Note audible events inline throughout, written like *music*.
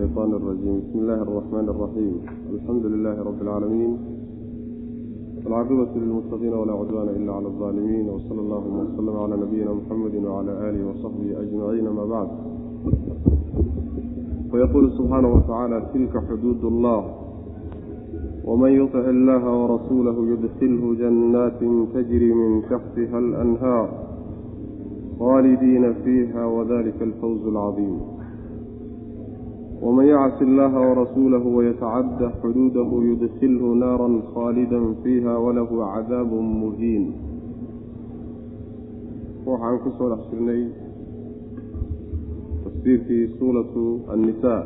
الشيطان الرجيم بسم الله الرحمن الرحيم الحمد لله رب العالمين والعاقبة للمتقين ولا عدوان إلا على الظالمين وصلى الله وسلم على نبينا محمد وعلى آله وصحبه أجمعين ما بعد ويقول سبحانه وتعالى تلك حدود الله ومن يطع الله ورسوله يدخله جنات تجري من تحتها الأنهار خالدين فيها وذلك الفوز العظيم ومن يعص الله ورسوله ويتعد حدوده يدخله نارا خالدا فيها وله عذاب مهين waxaan ku soo dhex jirnay tafsiirkii suuratu annisaa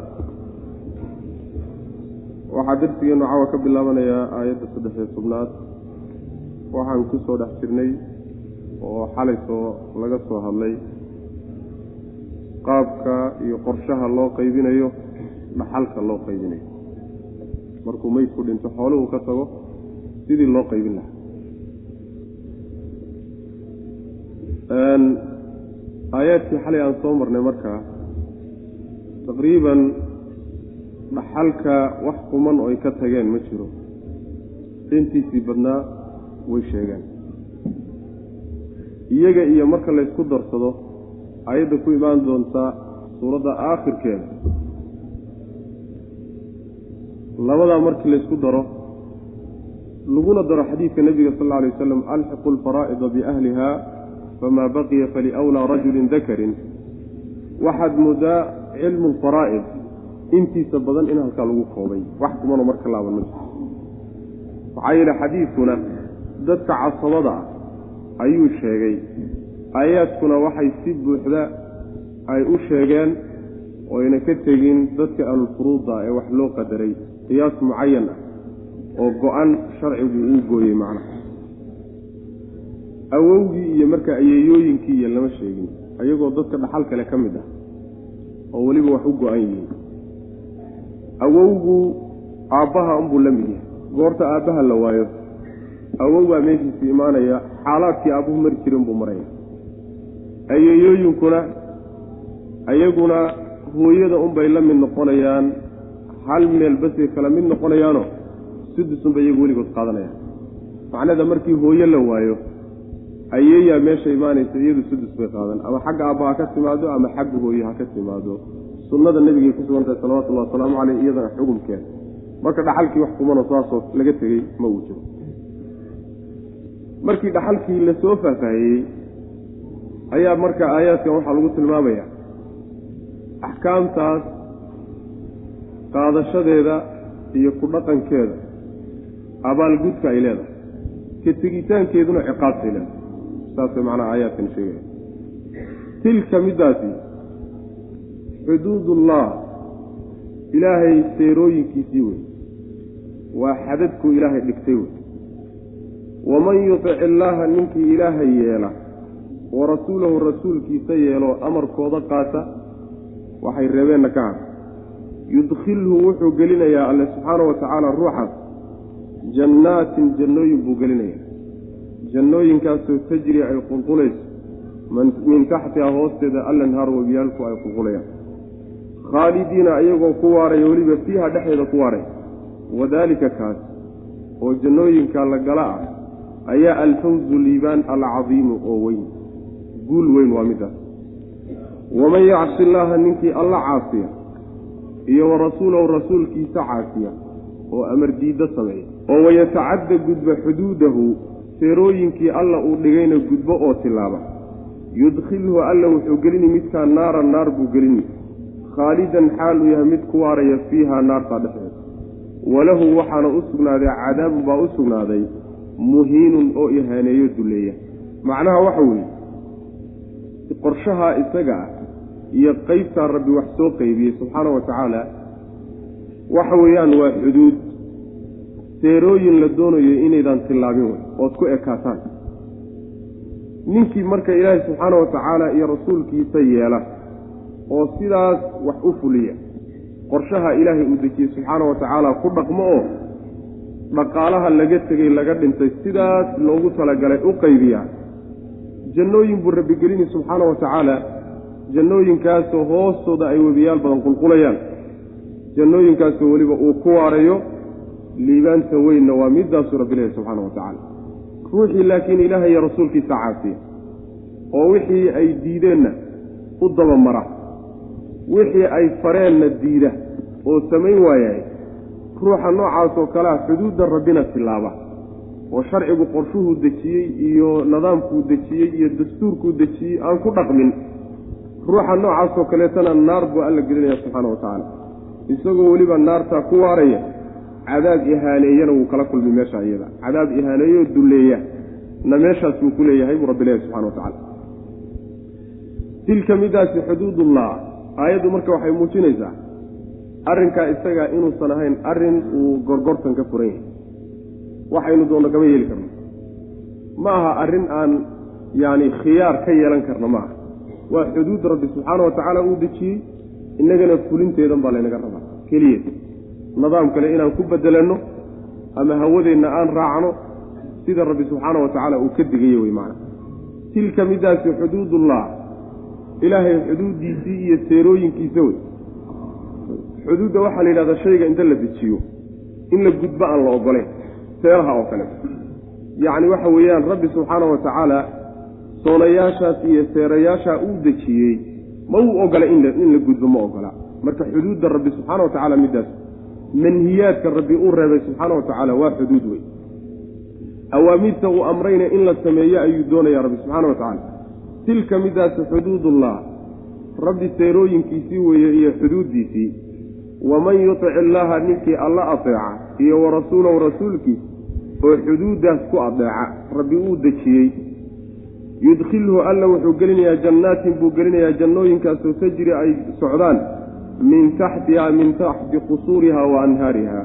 waxaa darsigeenu cawa ka bilaabanayaa aayadda saddex-iyo tobnaad waxaan ku soo dhex jirnay oo xalay soo laga soo hadlay qaabka iyo qorshaha loo qaybinayo dhaxalka loo qaybinayo. Markuu meydku dhinto xooluhu ka tago sidii loo qaybin lahaa. Aayaadkii xalay aan soo marnay markaa taqriiban dhaxalka wax kuman oo ay ka tageen ma jiro. Intiisii badnaa way sheegeen iyaga iyo marka laysku darsado ayadda ku imaan doontaa suuradda aakhirkeeda labadaa markii laysku daro laguna daro xadiidka nebiga sal alla alay wasalam alxiqu alfaraa'ida biahliha famaa baqiya faliwlaa rajulin dakarin waxaad moodaa cilmu alfaraa'id intiisa badan in halkaa lagu koobay wax kumanoo marka laaban ma maxaa yeele xadiidkuna dadka casabada ah ayuu sheegay. Aayaadkuna waxay si buuxda ay u sheegeen oo ayna ka tegin dadka ahlulfuruuda ee wax loo qadaray qiyaas mucayan ah oo go-an sharcigu uu gooyey macnaha awowgii iyo marka ayeeyooyinkii iyo lama sheegin ayagoo dadka dhaxal kale ka mid ah oo weliba wax u go-an yihiin. Awowgu aabbaha unbuu la mid yahay goorta aabbaha la waayo. Awowbaa meeshiisi imaanaya xaalaadkii aabbuhu mari jirin buu maraya ayeeyooyinkuna ayaguna hooyada unbay la mid noqonayaan hal meel basay kala mid noqonayaano sudusunbay iyagu weligood qaadanayaan. Macnada markii hooyo la waayo ayeeyaa meesha imaanaysa iyadu sudus bay qaadan. Ama xagga aabba ha ka timaado ama xagga hooye ha ka timaado. Sunnada nebigay ku sugantahay salawatullahi wasalaamu caleyh iyadana xukumkeeda marka dhaxalkii wax kumanoo saasoo laga tegey ma uu jiro. Markii dhaxalkii la soo faahfaahiyey ayaa marka aayaadkan waxaa lagu tilmaamayaa axkaamtaas qaadashadeeda iyo ku dhaqankeeda. Abaalgudka ay leedahay. Ka tegitaankeeduna ciqaabtay leedahay. Saasay macnaha aayaadkan sheegaya tilka middaasi xuduudullah ilaahay seerooyinkiisii wey waa xadadkuu ilaahay dhigtay wey waman yutic illaaha ninkii ilaahay yeela wa rasuulahu rasuulkiisa yeelo amarkooda qaata waxay reebeenna ka had yudkhilhu wuxuu gelinayaa alle subxaanau wa tacaala ruuxaas jannaatin jannooyin buu gelinayaa. Jannooyinkaasoo tajri ay qulqulayso min taxtiha hoosteeda allanhaar webiyaalku ay qulqulayaan khaalidiina iyagoo ku waaraya weliba fiiha dhexdeeda ku waaraya wadaalika kaas oo jannooyinka la gala ah ayaa alfawzu liibaan alcadiimu oo weyn. Guul weyn waa middaas. Waman yacsi illaaha ninkii alla caasiya iyo wa rasuulahu rasuulkiisa caasiya oo amar diiddo sameeya oo wayatacadda gudba xuduudahu seerooyinkii alla uu dhigayna gudbo oo tilaaba yudkhilhu alla wuxuu gelini midkaa naara naar buu gelini. Khaalidan xaal uu yahay mid ku waaraya fiihaa naartaa dhexdeeda walahu waxaana u sugnaaday cadaabun baa u sugnaaday muhiinun oo ihaaneeyo duleeya. Macnaha waxa weeye qorshahaa isaga ah iyo qeybtaa rabbi wax soo qeybiyey subxaana wa tacaala waxa weeyaan waa xuduud. Seerooyin la doonayo inaydan tillaabin wey ood ku ekaataan. Ninkii marka ilaahay subxaana wa tacaala iyo rasuulkiisa yeela oo sidaas wax u fuliya qorshaha ilaahay uu dejiyey subxaana wa tacaala ku dhaqmo oo dhaqaalaha laga tegey laga dhintay sidaas loogu talagalay u qaybiyaa. Jannooyin buu rabbigelini subxaana wa tacaala jannooyinkaasoo hoostooda ay webiyaal badan qulqulayaan. Jannooyinkaasoo weliba uu ku waarayo liibaanta weynna waa midaasuu rabbi leeyahy subxaana wa tacaala. Ruuxii laakiin ilaahay iyo rasuulkiisa caasiya oo wixii ay diideenna u dabamara wixii ay fareenna diida oo samayn waayahay ruuxa noocaasoo kalea xuduudda rabbina tilaaba oo sharcigu qorshuhuu dejiyey iyo nidaamkuu dejiyey iyo dastuurkuu dejiyey aan ku dhaqmin ruuxa noocaasoo kaleetana naar buu alla gelinaya subxaana wa tacaala. Isagoo weliba naartaa ku waaraya cadaab ihaaneeyana wuu kala kulmi meesha iyada. Cadaab ihaaneeyo dulleeya. Na meeshaas wuu ku leeyahay buu rabbi leeyahy subxana wa tacala tilka midaasi xuduudullah aayaddu marka waxay muujinaysaa arrinkaa isagaa inuusan ahayn arrin uu gorgortan ka furan yahay. Waxaynu doonno kama yeeli karno. Ma aha arrin aan yacni khiyaar ka yeelan karna ma aha waa xuduud rabbi subxaana wa tacaala uu dejiyey innagana fulinteedan baa laynaga rabaa. Keliya nidaam kale inaan ku bedelanno ama hawadeenna aan raacno sida rabbi subxaana wa tacaala uu ka digayo wey macana tilka midaasi xuduudullah ilaahay xuduuddiisii iyo seerooyinkiisa wey xuduudda waxaa la yidhahdaa shayga inta la dejiyo in la gudbo aan la ogolayn seeraha oo kale. Yacni waxa weeyaan rabbi subxaana wa tacaala soonayaashaas iyo seerayaashaa uu dejiyey ma uu ogola in la gudbo ma ogola. Marka xuduudda rabbi subxaana wa tacaala midaas manhiyaadka rabbi uu reebay subxaana wa tacaala waa xuduud wey awaamirta uu amrayna in la sameeyo ayuu doonaya rabbi subxaana wa tacaala. Tilka midaasi xuduudullah rabbi seerooyinkiisii weeye iyo xuduuddiisii waman yutic illaaha ninkii alla ateeca iyo wa rasuulahu rasuulkiis oo xuduuddaas ku adeeca rabbi uu dejiyey yudkhilhu alla wuxuu gelinayaa jannaatin buu gelinayaa jannooyinkaasoo tajri ay socdaan min taxtiha min taxti qusuuriha wa anhaariha.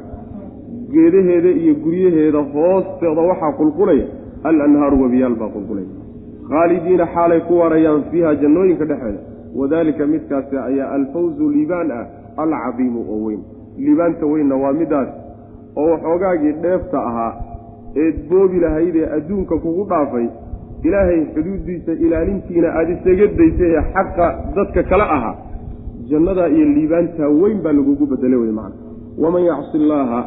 Geedaheeda iyo guryaheeda hoosteeda waxaa qulqulaya al anhaaru webiyaal baa qulqulaya. Khaalidiina xaalay ku waarayaan fiiha jannooyinka dhexeeda. Wadaalika midkaasi ayaa alfawzu liibaan ah alcadiimu oo weyn. Liibaanta weynna waa midaas oo waxoogaagii dheefta ahaa eed boobi lahaydee adduunka kugu dhaafay ilaahay xuduuddiisa ilaalintiina aada isaga daysay ee xaqa dadka kale ahaa jannadaa iyo liibaantaa weyn baa lagugu bedelay wey macana. Waman yacsi illaaha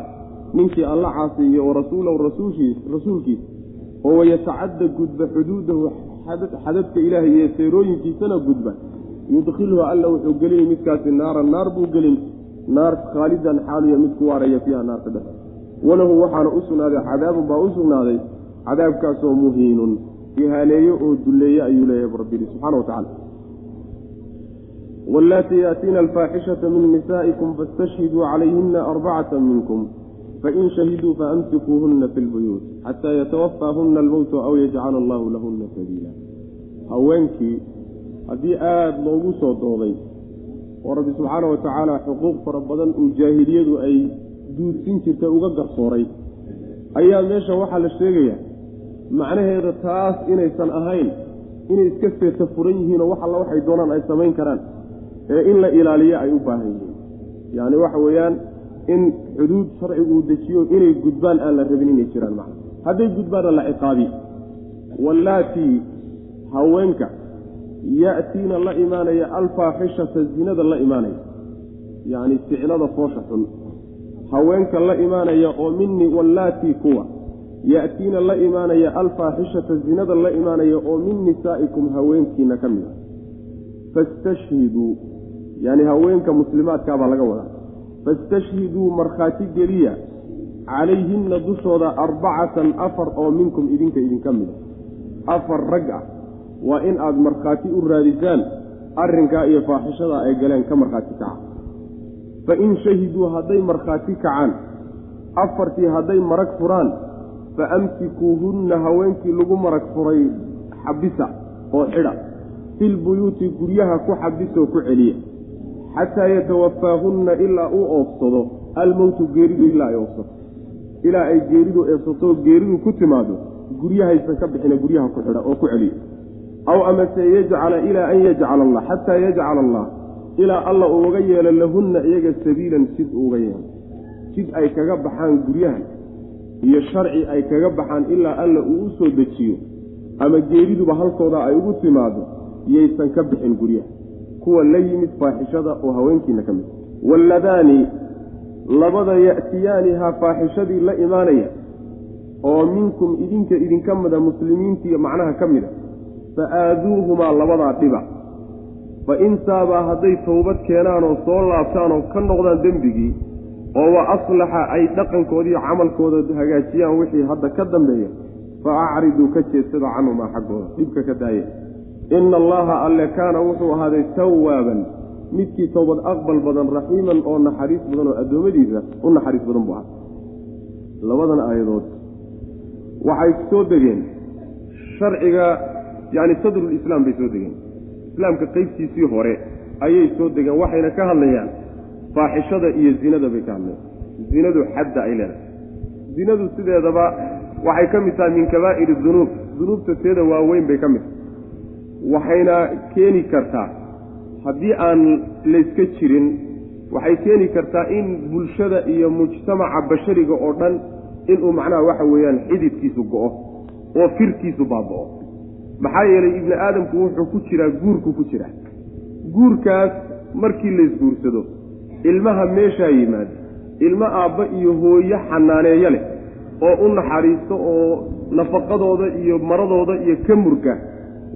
ninkii alla caasiiyo wa rasuulahu rasuulkiisa oo wayatacadda gudba xuduudahu xadadka ilaahay iyo seerooyinkiisana gudba yudkhilhu alla wuxuu gelinay midkaasi naaran naar buu gelin naar khaalidan xaaliya mid ku waaraya fiiha naarta dhex walahu waxaana u sugnaaday cadaabun baa u sugnaaday cadaabkaasoo muhiinun ihaaneeyo oo dulleeye ayuu leeyahay rabbidi subxana wa tacala wallaatii yaatiina alfaaxishata min nisaa'ikum fastashhiduu calayhina arbacata minkum fain shahiduu faamsikuuhuna fi lbuyuut xataa yatawafaahuna almowtu aw yajcala allahu lahuna sabiila. Haweenkii haddii aada loogu soo dooday oo rabbi subxaana wa tacaala xuquuq fara badan uu jaahiliyadu ay duudsin jirtay uga garsooray ayaa meesha waxaa la sheegayaa macnaheeda taas inaysan ahayn inay iska seeta furan yihiinoo wax alla waxay doonaan ay samayn karaan ee in la ilaaliyo ay u baahan yihiin. Yacni waxa weeyaan in xuduud sharcigu uu dejiyo inay gudbaan aan la rabin inay jiraan macna. Hadday gudbaanna la ciqaabi wallaatii haweenka ya'tiina la imaanaya alfaaxishata zinada la imaanaya. Yacni ficlada foosha xun. Haweenka la imaanaya oo minni wallaatii kuwa ya'tiina la imaanaya alfaaxishata zinada la imaanaya oo min nisaa'ikum haweenkiina ka mid a fastashhiduu yacni haweenka muslimaadkaabaa laga wadaa. Fastashhiduu markhaati geliya calayhinna dushooda arbacatan afar oo minkum idinka idinka mid a afar rag ah waa in aada markhaati u raadisaan arrinkaa iyo faaxishada ay galeen ka markhaati kaca fa in shahiduu hadday markhaati kacaan afartii hadday marag furaan fa amsikuuhunna haweenkii lagu marag furay xabisa oo xidha. Filbuyuuti guryaha ku xabisoo ku celiya. Xataa yatawafaahunna ilaa uu oofsado. Almowtu geeridu ilaa ay oofsato. Ilaa ay geeridu eefsato geeridu ku timaado. Guryahaysan ka bixina guryaha ku xidha oo ku celiya. Aw amase yajcala ilaa an yajcala allah xataa yajcala allah. Ilaa alla uuga yeelo lahunna iyaga sabiilan jid uuga yeelo jid ay kaga baxaan guryahan iyo sharci ay kaga baxaan ilaa alla uu u soo dejiyo ama geeriduba halkooda ay ugu timaado yaysan ka bixin guryaha kuwa la yimid faaxishada oo haweenkiina ka mid walladaani labada ya'tiyaanihaa faaxishadii la imaanaya oo minkum idinka idinka mida muslimiintiiyo macnaha ka mida fa aaduuhumaa labadaa dhiba. Fa in taabaa hadday towbad keenaan oo soo laabtaan oo ka noqdaan dembigii oo wa aslaxa ay dhaqankoodiiyo camalkooda hagaajiyaan wixii hadda ka dambeeya fa acriduu ka jeedsada canhumaa xaggooda dhibka ka daaya ina allaha alle kaana wuxuu ahaaday tawaaban midkii towbad aqbal badan raxiiman oo naxariis badan oo addoommadiisa u naxariis badan buu ahaa. Labadan aayadood waxay soo degeen. Sharciga yacni sadrulislaam bay soo degeen. Islaamka qeybtiisii hore ayay soo degeen waxayna ka hadlayaan faaxishada iyo zinada bay ka hadlayaan zinadu xadda ay leedahay. Zinadu sideedaba waxay ka mid tahay min kabaa'iri dunuub. Dunuubta teeda waaweyn bay ka mid tahay. Waxayna keeni kartaa haddii aan layska jirin waxay keeni kartaa in bulshada iyo mujtamaca bashariga oo dhan inuu macnaha waxa weeyaan xididkiisu go'o oo firkiisu baaba'o. Maxaa yeelay ibni aadamku wuxuu ku jiraa guurku ku jiraa. Guurkaas markii laysguursado ilmaha meeshaa yimaada ilmo aabba iyo hooyo xanaaneeyo leh oo u naxariisto oo nafaqadooda iyo maradooda iyo ka murga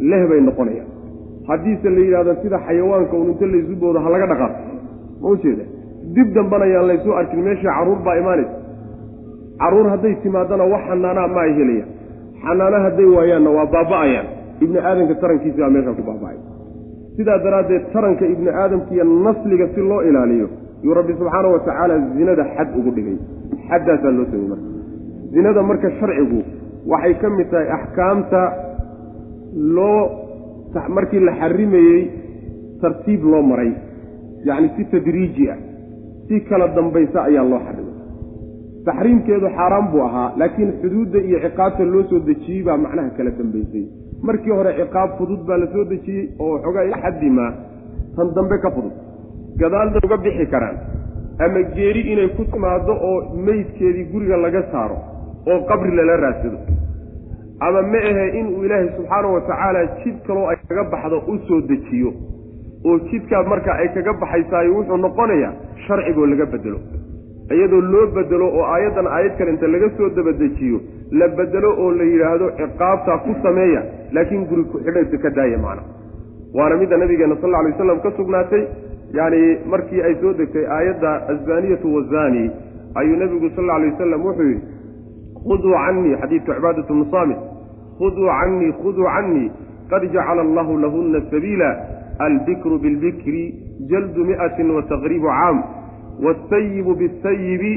leh bay noqonayaan haddiise la yidhahdo sida xayawaanka un inta laysu boodo ha laga dhaqaaqo ma ujeeda dib dambanayaan laysu arkin. Meeshii carruur baa imaanaysa. Carruur hadday timaadana wax xanaanaa ma ay helayaan. Xanaana hadday waayaanna waa baaba'ayaan. Ibni aadamka tarankiisi baa meeshaa ku baaba'ay sidaa daraaddeed taranka ibni aadamka iyo nasliga si loo ilaaliyo yuu rabbi subxaana wa tacaala zinada xad ugu dhigay. Xaddaasaa loo samey marka zinada marka sharcigu waxay ka mid tahay axkaamta loo markii la xarimayey tartiib loo maray. Yacni si tadriiji ah si kala dambaysa ayaa loo xarimay. Taxriimkeedu xaaraan buu ahaa laakiin xuduudda iyo ciqaabta loo soo dejiyey baa macnaha kala dambaysay markii hore ciqaab fudud baa la soo dejiyey oo xogaa xadimaa tan dambe ka fudud. Gadaalda uga bixi karaan. Ama geeri inay ku timaado oo meydkeedii guriga laga saaro oo qabri lala raadsado. Ama ma ahe inuu ilaahay subxaana wa tacaala jid kaloo ay kaga baxdo u soo dejiyo oo jidkaa marka ay kaga baxaysaayo wuxuu noqonayaa sharcigoo laga bedelo. Iyadoo loo bedelo oo aayaddan aayad kale inta laga soo dabadejiyo la bedelo oo la yidhaahdo ciqaabtaa ku sameeya laakiin guri ku-xidhaysa ka daaya macna waana midda nabigeena sal lla alay waslam ka sugnaatay yacni markii ay soo degtay aayadda azaniyatu wazani ayuu nebigu sal alla alay wasalam wuxuu yidhi khuduu canii xadiidka cibaadatu bnu khuduu canii khuduu canii qad jacala allahu lahuna sabiila albikru bilbikri jaldu mi'atin wa taqriibu caam wasayibu bisayibi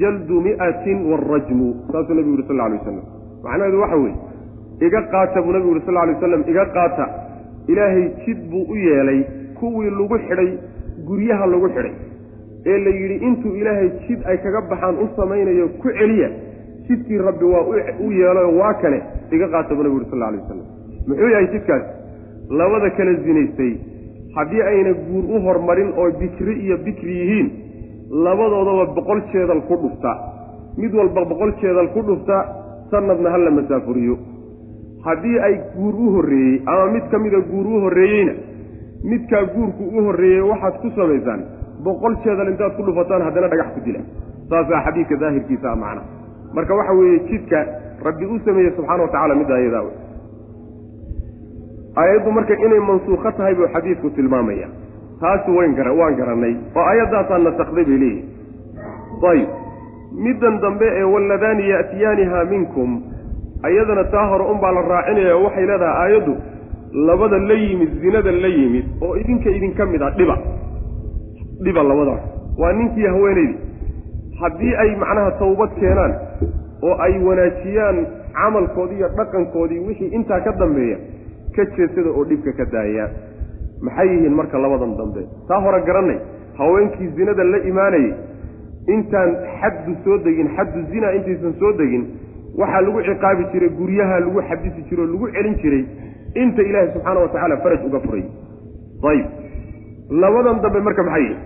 jaldu mi'atin waarajmu saasuu nebigu yuri sal lla alay wasalam macnaheedu waxa weeye iga qaata buu nebigu yuri sal lla alay waslam iga qaata. Ilaahay jid buu u yeelay kuwii lagu xidhay guryaha lagu xidhay. Ee la yidhi intuu ilaahay jid ay kaga baxaan u samaynayo ku celiya jidkii rabbi waa u yeelo waa kane iga qaata buu nebigu yuri sal alay wasalam muxuu yahay jidkaas? Labada kala zinaystay. Haddii ayna guur u hormarin oo bikri iyo bikri yihiin labadoodaba boqol jeedal ku dhufta. Mid walba boqol jeedal ku dhufta sanadna ha la masaafuriyo haddii ay guur u horreeyey ama mid ka mida guur u horreeyeyna midkaa guurku u horreeyey waxaad ku samaysaan boqol jeedal intaad ku dhufataan haddana dhagax ku dila. Saasaa xadiidka daahirkiisa a macna. Marka waxa weeye jidka rabbi u sameeyey subxana wa tacala middaa iyadaa wey aayaddu marka inay mansuukho tahay buu xadiidku tilmaamaya. Taasi wayn gara waan garannay. Oo aayaddaasaa nasakday bay leeyihiin ayib. Middan dambe ee walladaani ya'tiyaanihaa minkum ayadana taa hore unbaa la raacinaya oo waxay leedahay aayaddu labada la yimid zinada la yimid oo idinka idinka mid ah dhiba. Dhiba labadaas waa ninkii haweenaydii haddii ay macnaha tawbad keenaan oo ay wanaajiyaan camalkoodii iyo dhaqankoodii wixii intaa ka dambeeya ka jeedsada oo dhibka ka daaya. Maxay yihiin marka labadan dambe? Taa hore garannay haweenkii zinada la imaanayay intaan xaddu soo degin xaddu zina intaysan soo degin waxaa lagu ciqaabi jiray guryaha lagu xabisi jiray oo lagu celin jiray inta ilaahay subxaana wa tacaala faraj uga furay. Ayib. Labadan dambe marka maxay? Yihin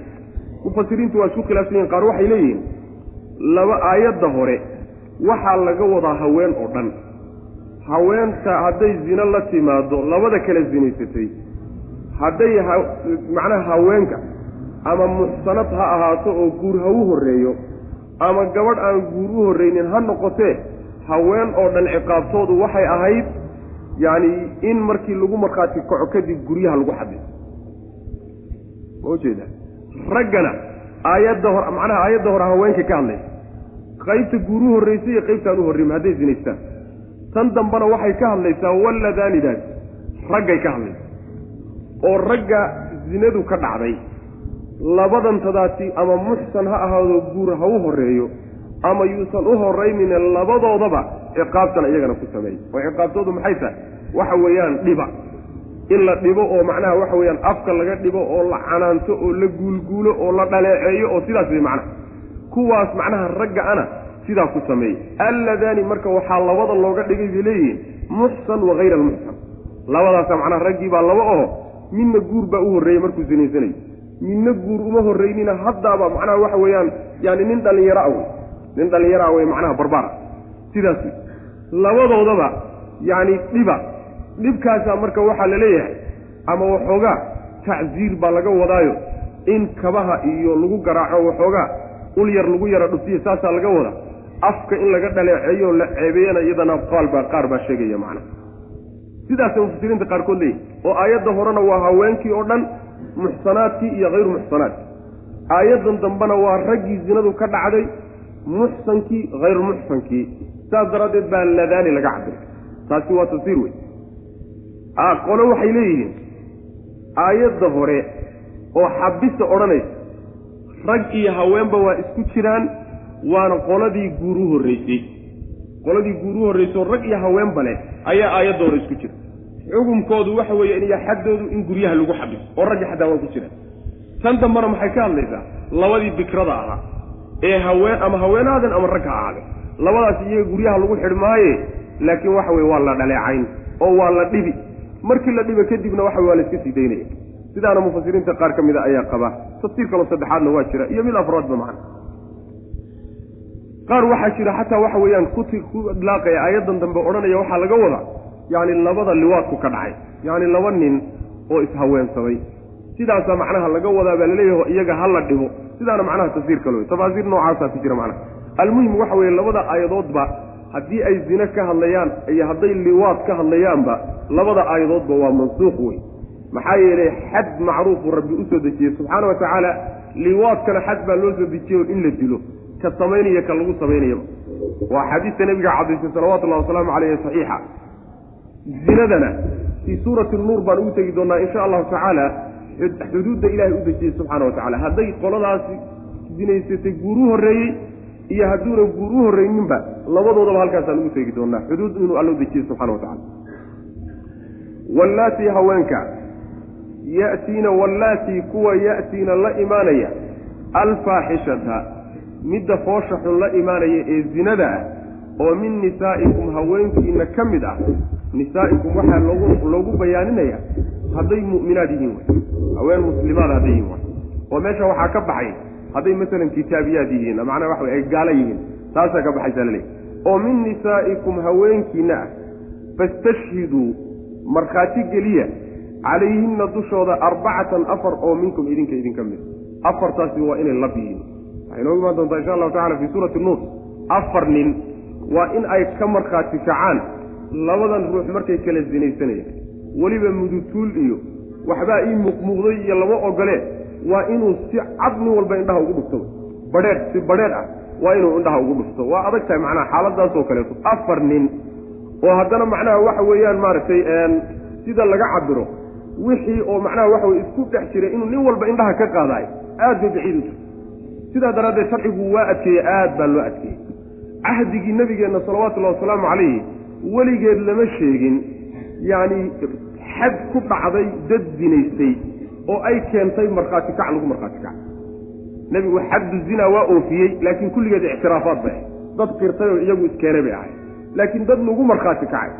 mufasiriintu waa isku khilaafsan qaar waxay leeyihiin laba aayadda hore waxaa laga wadaa haween oo dhan. Haweenta hadday zino la timaado labada kale zinaysatay. Hadday macnaha haweenka ama muxsanad ha ahaato oo guur ha u horreeyo ama gabadh aan guur u horreynin ha noqotee haween oo dhan ciqaabtoodu waxay ahayd yacni in markii lagu markhaati kaco kadib guryaha lagu xabiso ma ujeeda raggana aayadda hor macnaha aayadda hore haweenka ka hadlaysa qaybta guur u horreysa iyo qaybtaan u horreyma hadday zinaystaan. Tan dambena waxay ka hadlaysaa walladaanidaas raggay ka hadlaysa. Oo ragga zinadu ka dhacday labadantadaasi ama muxsan ha ahaado guur ha u horreeyo ama yuusan u horraynine labadoodaba ciqaabtana iyagana ku sameeyey oo ciqaabtoodu maxay tahay? Waxa weeyaan dhiba. In la dhibo oo macnaha waxa weeyaan afka laga dhibo oo la canaanto oo la guulguulo oo la dhaleeceeyo oo sidaas way macnaha. Kuwaas macnaha ragga ana sidaa ku sameeyey alladaani marka waxaa labada looga dhigay bay leeyihiin muxsan wa hayra almuxsan labadaasa macnaha raggii baa laba oho midna guur baa u horreeyey markuu sinaysanayo midna guur uma horreynina haddaaba macnaha waxa weeyaan yani nin dhallinyaro a wey nin dhallinyaro a wey macnaha barbaara sidaas wey labadoodaba yacni dhiba. Dhibkaasaa marka waxaa la leeyahay ama waxoogaa tacsiir baa laga wadaayo in kabaha iyo lagu garaaco waxoogaa ul yar lagu yara dhuftiyo saasaa laga wada afka in laga dhaleeceeyo la ceebeeyana iyadana qaalbaa qaar baa sheegaya macnaha sidaasay mufasiriinta qaarkood leeyihiin oo aayadda horena waa haweenkii oo dhan muxsanaadkii iyo hayru muxsanaadkii aayaddan dambena waa raggii zinadu ka dhacday muxsankii hayru muxsankii. Saas daraaddeed baa ladaani laga cabiray taasi waa tafsiir wey qole waxay leeyihiin aayadda hore oo xabisa odhanaysa rag iyo haweenba waa isku jiraan waana qoladii guur u horreysay. Qoladii guur u horrayso rag iyo haweenba leh ayaa aayadda hore isku jira. Xukumkoodu waxa weeye iyo xaddoodu in guryaha lagu xabiso oo raggi xataa waa ku jira tan dambana maxay ka hadlaysaa? Labadii bikrada ahaa ee haween ama haweenaadan ama rag ha ahaade. Labadaas iyaga guryaha lagu xidh maaye laakiin waxa weye waa la dhaleecayn oo waa la dhibi. Markii la dhiba kadibna waxa waa la iska sii daynaya. Sidaana mufasiriinta qaar ka mida ayaa qaba. Tafsiir kaloo saddexaadna waa jira iyo mid afraadba macna. Qaar waxaa jira xataa waxa weeyaan kuti ku idlaaqaya aayaddan dambe odhanaya waxaa laga wadaa yacni labada liwaadku ka dhacay yacni laba nin oo ishaweensamay sidaasaa macnaha laga wadaa baa la leeyahay iyaga ha la dhibo sidaana macnaha tafsiir kale wey tafaasiir noocaasaa ku jira macnaha. Almuhim waxa weeye labada aayadoodba haddii ay zine ka hadlayaan iyo hadday liwaad ka hadlayaanba labada aayadoodba waa mansuuq wey maxaa yeelay xad macruufuu rabbi u soo dejiyey. Subxaana wa tacaala liwaadkana xad baa loo soo dejiyey in la dilo. Ka samaynaya ka lagu samaynayaba waa xadiista nebiga cadaysay salawatullahi wasalaamu caleyh saxiixa. Zinadana fii suurati nuur baan ugu tegi doonaa insha allahu tacaala xuduudda ilaahay u dejiyey subxaana wa tacala hadday qoladaasi zinaysatay guur u horreeyey iyo hadduuna guur u horreyninba labadoodaba halkaasaan ugu tegi doonaa. Xuduud inuu alla u dejiyey subxana wa tacala wallaatii haweenka ya'tiina wallaatii kuwa ya'tiina la imaanaya alfaaxishata midda foosha xun la imaanaya ee zinada ah oo min nisaa'ikum haweenkiina ka mid ah. Nisaa'ikum waxaa loogu loogu bayaaninaya hadday mu'minaad yihiin way. Haween muslimaad hadday yihiin way. Oo meesha waxaa ka baxay hadday masalan kitaabiyaad yihiin macnaha waxa ay gaala yihiin taasaa ka baxaysa laleeyahy oo min nisaa'ikum haweenkiina ah fastashhiduu markhaati geliya calayhinna dushooda arbacatan afar oo minkum idinka idinka mid. Afartaasi waa inay lab yihiin. Waxay inoogu imaan doontaa insha allahu tacala fii suurati nuur afar nin waa in ay ka markhaati kacaan. Labadan ruux markay kala sinaysanayaan weliba mudutuul iyo waxbaa ii muuqmuuqday iyo lama ogolee waa inuu si cad nin walba indhaha ugu dhufto. Badheedh si badheedh ah waa inuu indhaha ugu dhufto. Waa adag tahay macnaha xaaladaasoo kaleeto afar nin oo haddana macnaha waxa weeyaan maaragtay sida laga cabiro wixii oo macnaha waxa weye isku dhex jiray inuu nin walba indhaha ka qaadaayo aad bay baciid u tahay. Sidaa daraaddeed sharcigu waa adkeeyey aad baa loo adkeeyey cahdigii nebigeenna salawatullahi wasalaamu calayhi weligeed lama sheegin. Yacni xad ku dhacday dad zinaystay oo ay keentay markhaati kac lagu markhaati kac. Nebigu xaddu zinaa waa oofiyey laakiin kulligeed ictiraafaad bay ahay dad qirtay oo iyagu iskeenay bay ahay laakiin dad lagu markhaati kacay.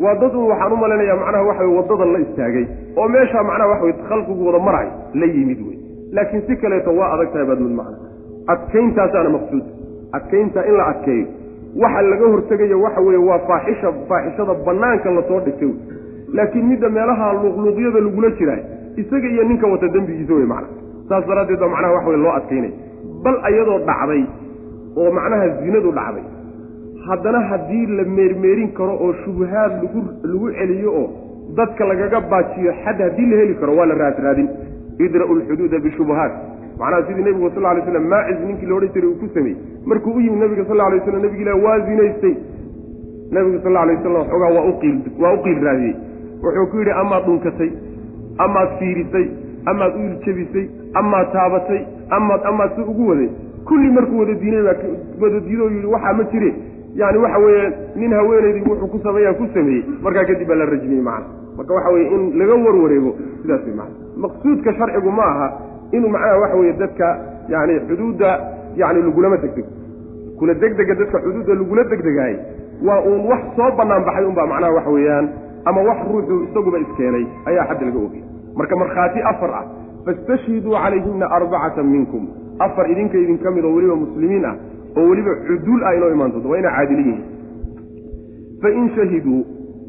Waa dad un waxaan u malaynayaa macnaha waxa wey waddadan la istaagay oo meeshaa macnaha waxa wey khalqigu wada maray la yimid wey laakiin si kaleeto waa adag tahay baad mid macna adkayntaasaana maqsuud adkayntaa in la adkeeyo. Waxa laga hortegayo waxa weeye waa faaxisha faaxishada bannaanka la soo dhigtay. Laakiin midda meelaha luuqluuqyada lagula jiraa isaga iyo ninka wata dembigiisa wey macna saas daraaddeed baa macnaha wax wey loo adkaynay. Bal ayadoo dhacday oo macnaha zinadu dhacday haddana haddii la meermeerin karo oo shubahaad lagu lagu celiyo oo dadka lagaga baajiyo xad haddii la heli karo waa la raadraadin idra'u lxuduuda bishubuhaat macnaha sidii nebigu sal lay slam maacis ninkii laodhan jiray uu ku sameeyey markuu u yimi nabiga sal lay slam nabig ilah waa zinaystay. Nabigu sal lay waslam xoogaa waa u qiil raadiyey. Wuxuu ku yidhi amaad dhunkatay amaad fiirisay amaad u iljabisay amaad taabatay amaad amaad si ugu waday. Kulli markuu wada diinay wada diido yidhi waxaa ma jire. Yani waxa weeye nin haweenaydii wuxuu ku sameeyaa ku sameeyey markaa kadib baa la rajmiyey macana marka waxa weye in laga warwareego sidaas way macana maqsuudka sharcigu ma aha inuu macnaha waxa weeye dadka yani xuduudda yani lagulama degdego kula degdega dadka xuduudda lagula degdegaay waa uun wax soo banaan baxay unbaa macnaha waxa weeyaan ama wax ruuxu isaguba iskeenay ayaa xadda laga ogay marka markhaati afar ah fastashhiduu calayhina arbacatan minkum. Afar idinka idinka mid oo weliba muslimiin ah oo weliba cuduul ah inoo imaan doonto waa inay caadili yihiin. Fain shahiduu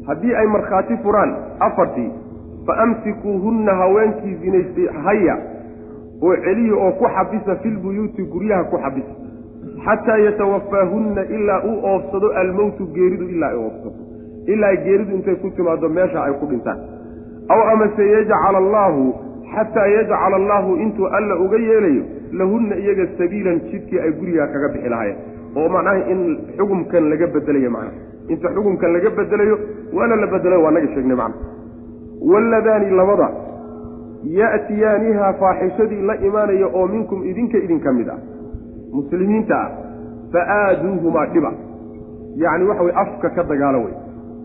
haddii ay markhaati furaan afartii fa amsikuuhunna haweenkii zinaystay haya oo celiya oo ku xabisa filbuyuuti guryaha ku xabisa. Xataa yatawafaahunna ilaa uu oofsado almowtu geeridu ilaa ay oofsado ilaa geeridu intay ku timaado meesha ay ku dhintaan. Aw amase yajcala allaahu xataa yajcala allaahu intuu alla uga yeelayo lahunna iyaga sabiilan jidkii ay gurigaa kaga bixi lahaayeen. Oo macnaha in xukumkan laga bedelayo macnaha. Inta xukumkan laga bedelayo waana la bedelayo waa naga sheegnay macnaha. Walladaani labada ya'tiyaanihaa faaxishadii la imaanaya oo minkum idinka idinka mid ah. Muslimiinta ah fa aaduuhumaa dhiba. Yacni waxa weye afka ka dagaalo wey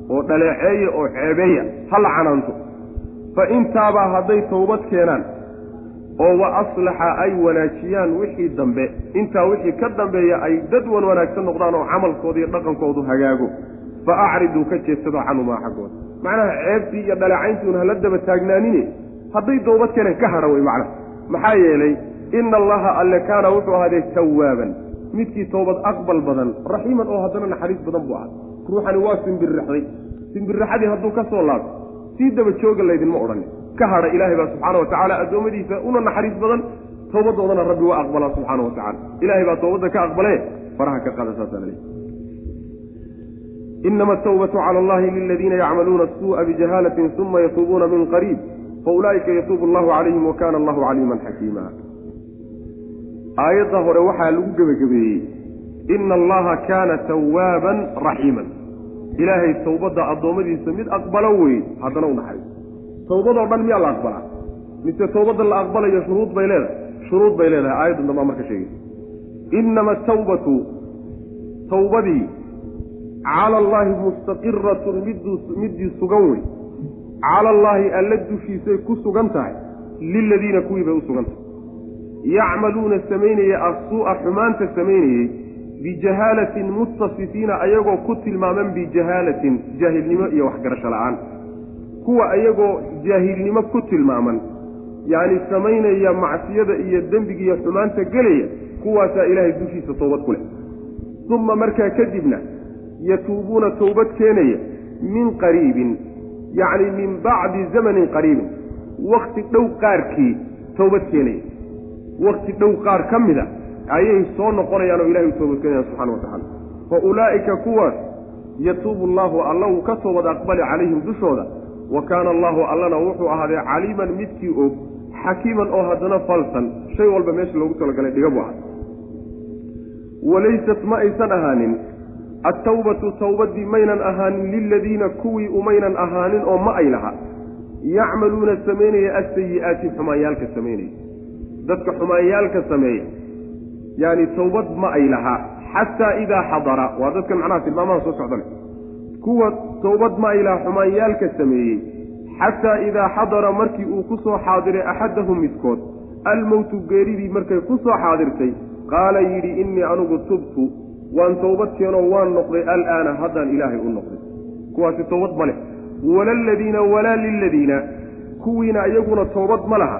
oo dhaleeceeya oo ceebeeya ha la canaanto. Fa intaabaa hadday towbad keenaan oo wa aslaxa ay wanaajiyaan wixii dambe intaa wixii ka dambeeya ay dad wan wanaagsan noqdaan oo camalkooda iyo dhaqankoodu hagaago fa acriduu ka jeedsado canhumaa xaggooda. Macnaha ceebtii iyo dhaleecayntuun hala daba taagnaanine hadday towbad keeneen ka hadha wey macnaha maxaa yeelay ina allaha alle kaana wuxuu ahaadee tawaaban midkii towbad aqbal badan raxiiman oo haddana naxariis badan buu ahaa. Ruuxani waa simbirraxday. Simbirraxadii hadduu ka soo laabto sii daba jooga laydinma odhanin. Ka hadha ilaahay baa subxaana wa tacaala addoommadiisa una naxariis badan towbadoodana rabbi waa aqbalaa subxaana wa tacala ilaahay baa towbadda ka aqbalee faraha ka qaada saasaa laleey inama atawbatu cala allahi liladiina yacmaluuna asuu'a bijahaalatin uma yatuubuuna min qariib faulaa'ika yatuubu allahu calayhim wa kana allahu caliiman xakiima aayadda hore waxaa lagu gebagabeeyey ina allaha kaana tawaaban raxiiman ilaahay towbadda addoommadiisa mid aqbalo wey haddana u naxariis towbadoo dhan miyaa la aqbalaa mise towbadda la aqbalayo shuruud bay leedahay shuruud bay leedahay aayaddan dambaa marka sheegay inama atawbatu towbadii cala allaahi mustaqiratun middii sugan wey cala allaahi alla dushiisay ku sugan tahay liladiina kuwii bay u sugan tahay. Yacmaluuna samaynaya assuu'a xumaanta samaynayey bijahaalatin muttasifiina ayagoo ku tilmaaman bijahaalatin jaahilnimo iyo waxgarasho la'aan. Kuwa ayagoo jaahilnimo ku tilmaaman yacni samaynaya macsiyada iyo dembiga iyo xumaanta gelaya kuwaasaa ilaahay dushiisa toobad ku leh. Uma markaa kadibna yatuubuuna towbad keenaya min qariibin yacni min bacdi zamanin qariibin. Wakti dhow qaarkii towbad keenaya wakti dhow qaar ka mida ayay soo noqonayaan oo ilahay u toobadkeenayaan subxana wa tacaala. Fa ulaa'ika kuwaas yatuubu allaahu alla uu ka toobad aqbali calayhim dushooda. Wa kaana allaahu allana wuxuu ahaadee caliiman midkii og xakiiman oo haddana falsan. Shay walba meesha loogu talagalay dhiga buu ahaa. Walaysat ma aysan ahaanin attawbatu towbaddii maynan ahaanin liladiina kuwii umaynan ahaanin oo ma ay laha. Yacmaluuna samaynaya asayi'aati xumaanyaalka samaynaya dadka xumaanyaalka sameeya yaani towbad ma ay lahaa xataa idaa xadara waa dadkan macnaha tilmaamaha soo socdale kuwa towbad ma ay lahaa xumaanyaalka sameeyey. Xataa idaa xadara markii uu ku soo xaadiray axadahum midkood almowtu geeridii markay ku soo xaadirtay qaala yidhi innii anugu tubtu waan towbad keenoo waan noqday alaana haddaan ilaahay u noqday. Kuwaasi towbad ma leh. Walaladiina walaa liladiina kuwiina iyaguna towbad ma laha.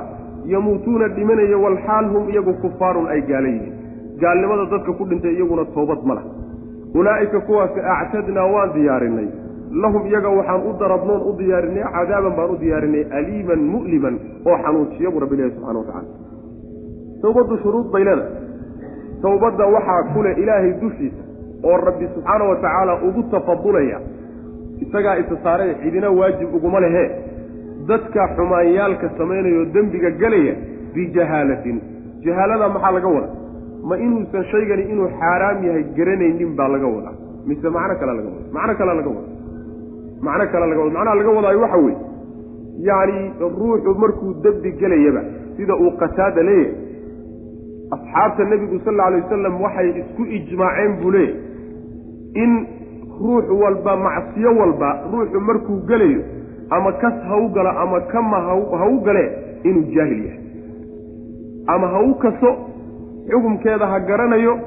Yamuutuuna dhimanaya walxaal hum iyagu kufaarun ay gaala yihiin gaalnimada dadka ku dhintay iyaguna toobad ma laha. Ulaa'ika kuwaasi actadnaa waan diyaarinay. Lahum iyaga waxaan u darabnoon u diyaarinay cadaaban baan u diyaarinay aliiman mu'liman oo xanuujiya buu rabbi ilahi subxana wa tacala towbaddu shuruud bay leedahay towbadda waxaa ku leh ilaahay dushiisa oo rabbi subxaana wa tacaala ugu tafadulaya isagaa isa saaree cidina waajib uguma lehe. Dadka xumaanyaalka samaynayo dembiga gelaya bijahaalatin jahaalada maxaa laga wada ma inuusan shaygani inuu xaaraam yahay garanaynin baa laga wadaa. Mise macno kale laga wada macno kale laga wada macno kale laga wada macnaha laga wadaayo waxa weeye. Yacni ruuxu markuu dembi gelayaba sida uu qataada leeyahay asxaabta nebigu sal alla alay wasalam waxay isku ijmaaceen buu leeyahy in ruux walba macsiyo walba ruuxu markuu gelayo ama kas ha u ama kama ha galee inuu jaahil yahay. Ama ha u kaso xukumkeeda ha garanayo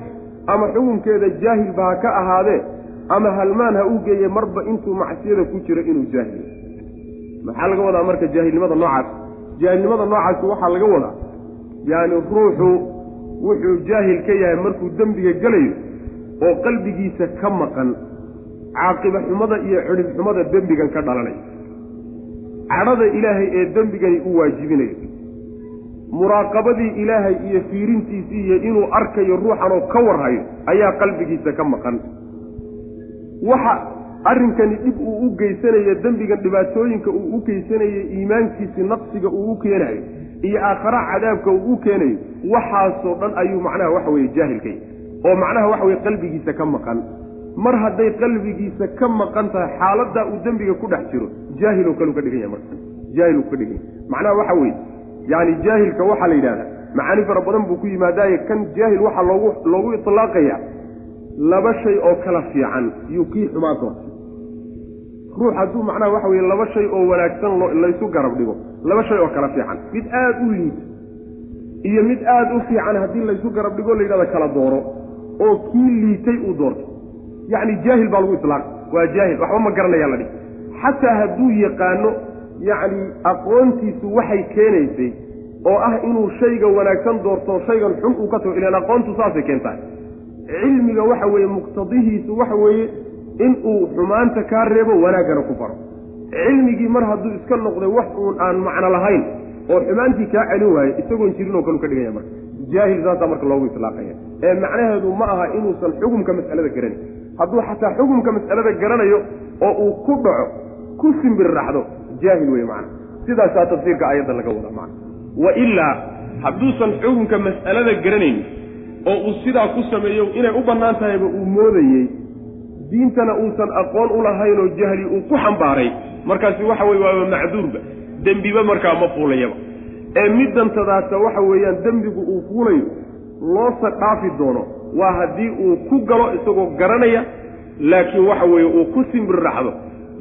ama xukumkeeda jaahilba ha ka ahaadee ama halmaan ha u geeye marba intuu macsiyada ku jiro inuu jaahil yahay. Maxaa laga wadaa marka jaahilnimada noocaas? Jaahilnimada noocaasi waxaa laga wadaa yacni ruuxu wuxuu jaahil ka yahay markuu dembiga gelayo oo qalbigiisa ka maqan caaqiba xumada iyo cidhib xumada dembigan ka dhalanaya cadhada ilaahay ee dembigani u waajibinayo muraaqabadii ilaahay iyo fiirintiisii iyo inuu arkayo ruuxanoo ka warhayo ayaa qalbigiisa ka maqan. Waxa arrinkani dhib uu u geysanayo dembigan dhibaatooyinka uu u geysanayo iimaankiisi naqsiga uu u keenayo iyo aakhara cadaabka uu keenayo waxaasoo dhan ayuu macnaha waxa weye jaahilkay oo macnaha waxa weye qalbigiisa ka maqan. Mar hadday qalbigiisa ka maqan tahay xaaladaa uu dembiga ku dhex jiro jaahiloo kaleu ka dhigan yahay marka. Jaahil uu ka dhigan yahay. Macnaha waxa weeye yacni jaahilka waxaa la yidhahdaa macaani fara badan buu ku yimaadaaye kan jaahil waxaa loogu loogu itlaaqayaa laba shay oo kala fiican yuu kii xumaa doortay ruux hadduu macnaha waxa weye laba shay oo wanaagsan laysu garab dhigo. Laba shay oo kala fiican. Mid aada u liita iyo mid aada u fiican haddii laysu garab dhigo la yidhahda kala dooro oo kii liitay uu doorto yacni jaahil baa lagu itlaaqa waa jaahil. Waxba ma garanayaa la dhihi. Xataa hadduu yaqaano yacni aqoontiisu waxay keenaysay oo ah inuu shayga wanaagsan doorto shaygan xun uu ka tago aqoontu saasay keentaa. Cilmiga waxa weeye muqtadihiisu waxa weeye inuu xumaanta kaa reebo wanaaggana ku faro cilmigii mar hadduu iska noqday wax uun aan macno lahayn oo xumaantii kaa celin waayo isagoon jirinoo kalu ka dhiganya marka. Jaahil saasaa marka loogu itlaaqaya. Ee macnaheedu ma aha inuusan xukumka mas'alada garanin hadduu xataa xukumka mas'alada garanayo oo uu ku dhaco ku simbirraxdo jaahil wey macna. Sidaasaa tafsiirka aayadda laga wada macna wa ilaa hadduusan xukumka mas'alada garanaynin oo uu sidaa ku sameeyo inay u bannaan tahayba uu moodayey diintana uusan aqoon u lahayn oo jahli uu ku xambaaray. Markaasi waxa weye waaba macduurba. Dembiba markaa ma fuulayaba. Ee middantadaasa waxa weeyaan dembigu uu fuulayo loosa dhaafi doono. Waa haddii uu ku galo isagoo garanaya laakiin waxa weeye uu ku simbirraxdo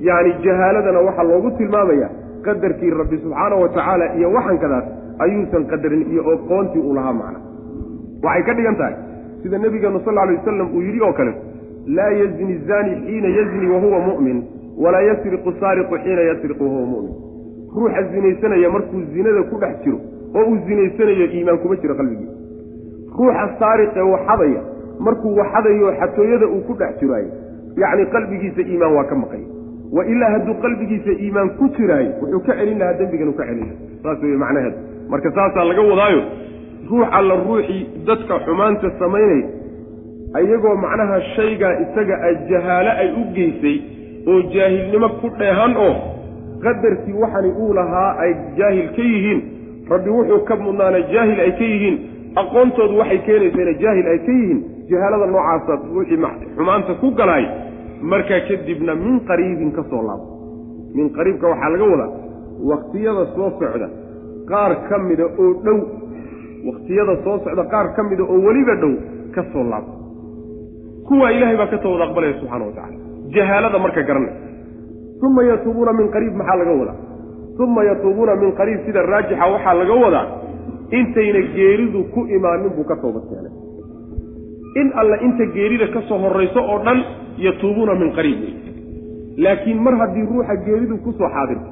yacni jahaaladana waxaa loogu tilmaamaya qadarkii rabbi subxaana wa tacaala iyo waxankadaas ayuusan qadarin iyo oqoontii uu lahaa macna. Waxay ka dhigan tahay sida nebigeenu sal alay wasalam uu yidhi oo kale laa yazni zani xiina yazni wahuwa mu'min walaa yasriqu saariqu xiina yasriqu wahuwa mu'min ruuxa zinaysanaya markuu zinada ku dhex jiro oo uu zinaysanayo iimaan kuma jiro qalbigiisa ruuxa saariqee waxadaya markuu waxadayo xatooyada uu ku dhex jiraayo yacni qalbigiisa iimaan waa ka maqaya wa ilaa hadduu qalbigiisa iimaan ku jiraayo wuxuu ka celin lahaa dembigan uu ka celin lahaa saas wey macnaheedu marka saasaa laga wadaayo ruux alla ruuxii dadka xumaanta samaynaya ayagoo macnaha shaygaa isaga a jahaalo ay u geysay oo jaahilnimo ku dheehan oo qadarkii waxani uu lahaa ay jaahil ka yihiin rabbi wuxuu ka mudnaana jaahil ay ka yihiin aqoontoodu waxay keenaysayna jaahil ay ka yihiin jahaalada noocaasa wixii xumaanta ku galaay markaa kadibna min qariibin ka soo laabo min qariibka waxaa laga wadaa wakhtiyada soo socda qaar ka mida oo dhow wakhtiyada soo socda qaar ka mida oo weliba dhow ka soo laabo kuwaa ilaahay baa ka tawad aqbalaya subxana wa tacala jahaalada marka garanay. Uma yatuubuuna min qariib maxaa laga wadaa? Uma yatuubuuna min qariib sida raajixa waxaa laga wadaa? Intayna geeridu ku imaanin buu ka toobad keenay. In alle inta geerida ka soo horrayso oo dhan yatuubuuna min qariib. Laakiin mar haddii ruuxa geeridu ku soo xaadirto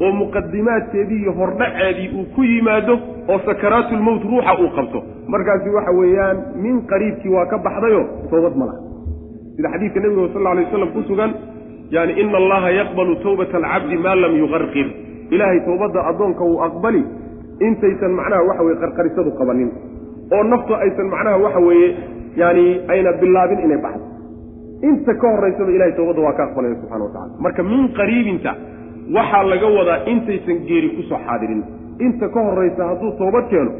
oo muqadimaadkeedii iyo hordhaceedii uu ku yimaado oo sakaraatulmowt ruuxa uu qabto. Markaasi waxa weeyaan min qariibkii waa ka baxdayo toobad ma laha. Sida xadiidka nebiga sal alla alay waslam ku sugan yani ina allaha yaqbalu tawbata alcabdi maa lam yuqarqir ilaahay towbadda addoonka uu aqbali intaysan macnaha waxa weye qarqarisadu qabanin. Oo naftu aysan macnaha waxa weeye yaani ayna bilaabin inay baxdo. Inta ka horraysaba ilahay towbadda waa ka aqbalaya subxana wa tacala marka min qariibinta waxaa laga wadaa intaysan geeri ku soo xaadirin. Inta ka horraysa hadduu toobad keeno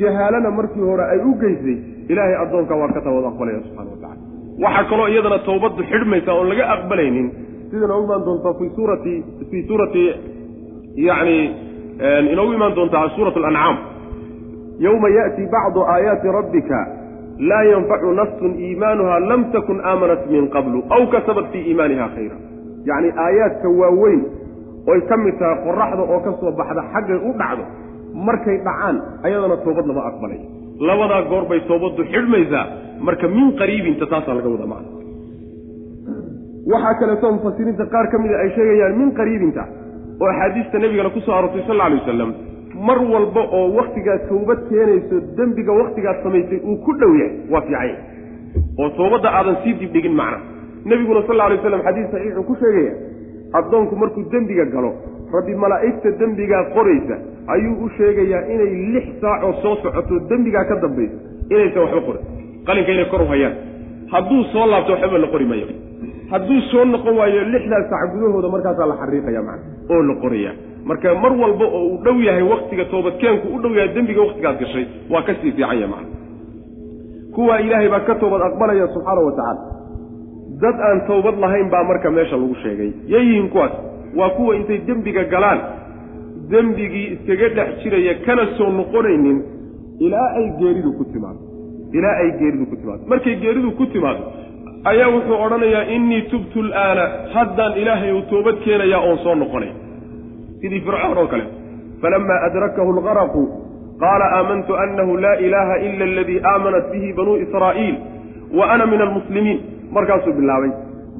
jahaalana markii hore ay u geysay ilaahay addoonka waa ka tawad aqbalaya subxana wa tacala waxaa kaloo iyadana towbaddu xidhmaysa oon laga aqbalaynin sidana u imaan doontaa fi suurati fii suurati yani inoogu imaan doontaa suurat alancaam yowma yaأti bacdu aayaati rabbika laa yanfacu nafsun iimaanuha lam takun aamanat min qablu aw kasabat fii iimaaniha khayra yacni aayaadka waaweyn oy ka mid tahay qoraxda oo ka soo baxda xaggay u dhacdo markay dhacaan ayadana toobad lama aqbalay. Labadaa goor bay toobaddu xidhmaysaa marka min qariibinta taasaa laga wada macna. Waxaa kaleeto mufasiriinta qaar ka mida ay sheegayaan min qariibinta oo axaadiista nebigana ku soo aroortay sal alay wasalam mar walba oo wakhtigaad towbad keenayso dembiga wakhtigaad samaysay uu ku dhow yahay waa fiicanya oo toobadda aadan sii dibdhigin macna nebiguna sal alla alay waslam xadiis saxiixuu ku sheegaya addoonku markuu dembiga galo rabbi malaa'igta dembigaa qoraysa ayuu u sheegayaa inay lix saacoo soo socoto dembigaa ka dambaysa inaysan waxba qorin qalinka inay kor u hayaan. Hadduu soo laabto waxbaba la qori maayo. Hadduu soo noqon waayo lixdaas saac gudahooda markaasaa la xariiqaya macna oo la qoraya marka mar walba oo uu dhow yahay waktiga toobadkeenku u dhow yahay dembiga waktigaad gashay waa ka sii fiican ya macna. Kuwaa ilaahay baa ka toobad aqbalaya subxaana wa tacaala dad aan towbad lahayn baa marka meesha lagu sheegay. Yayihiin kuwaas waa kuwa intay dembiga galaan. Dembigii iskaga dhex jiraya kana soo noqonaynin ilaa ay geeridu ku timaado. Ilaa ay geeridu ku timaado. Markay geeridu ku timaado ayaa wuxuu odhanayaa innii tubtu alaana. Haddaan ilaahay uu toobad keenayaa oon soo noqonay. Sidii fircoon oo kale falamaa adrakahu algaraqu qaala aamantu annahu laa ilaaha ila aladii aamanat bihi banuu israa'iil wa ana min almuslimiin markaasuu bilaabay.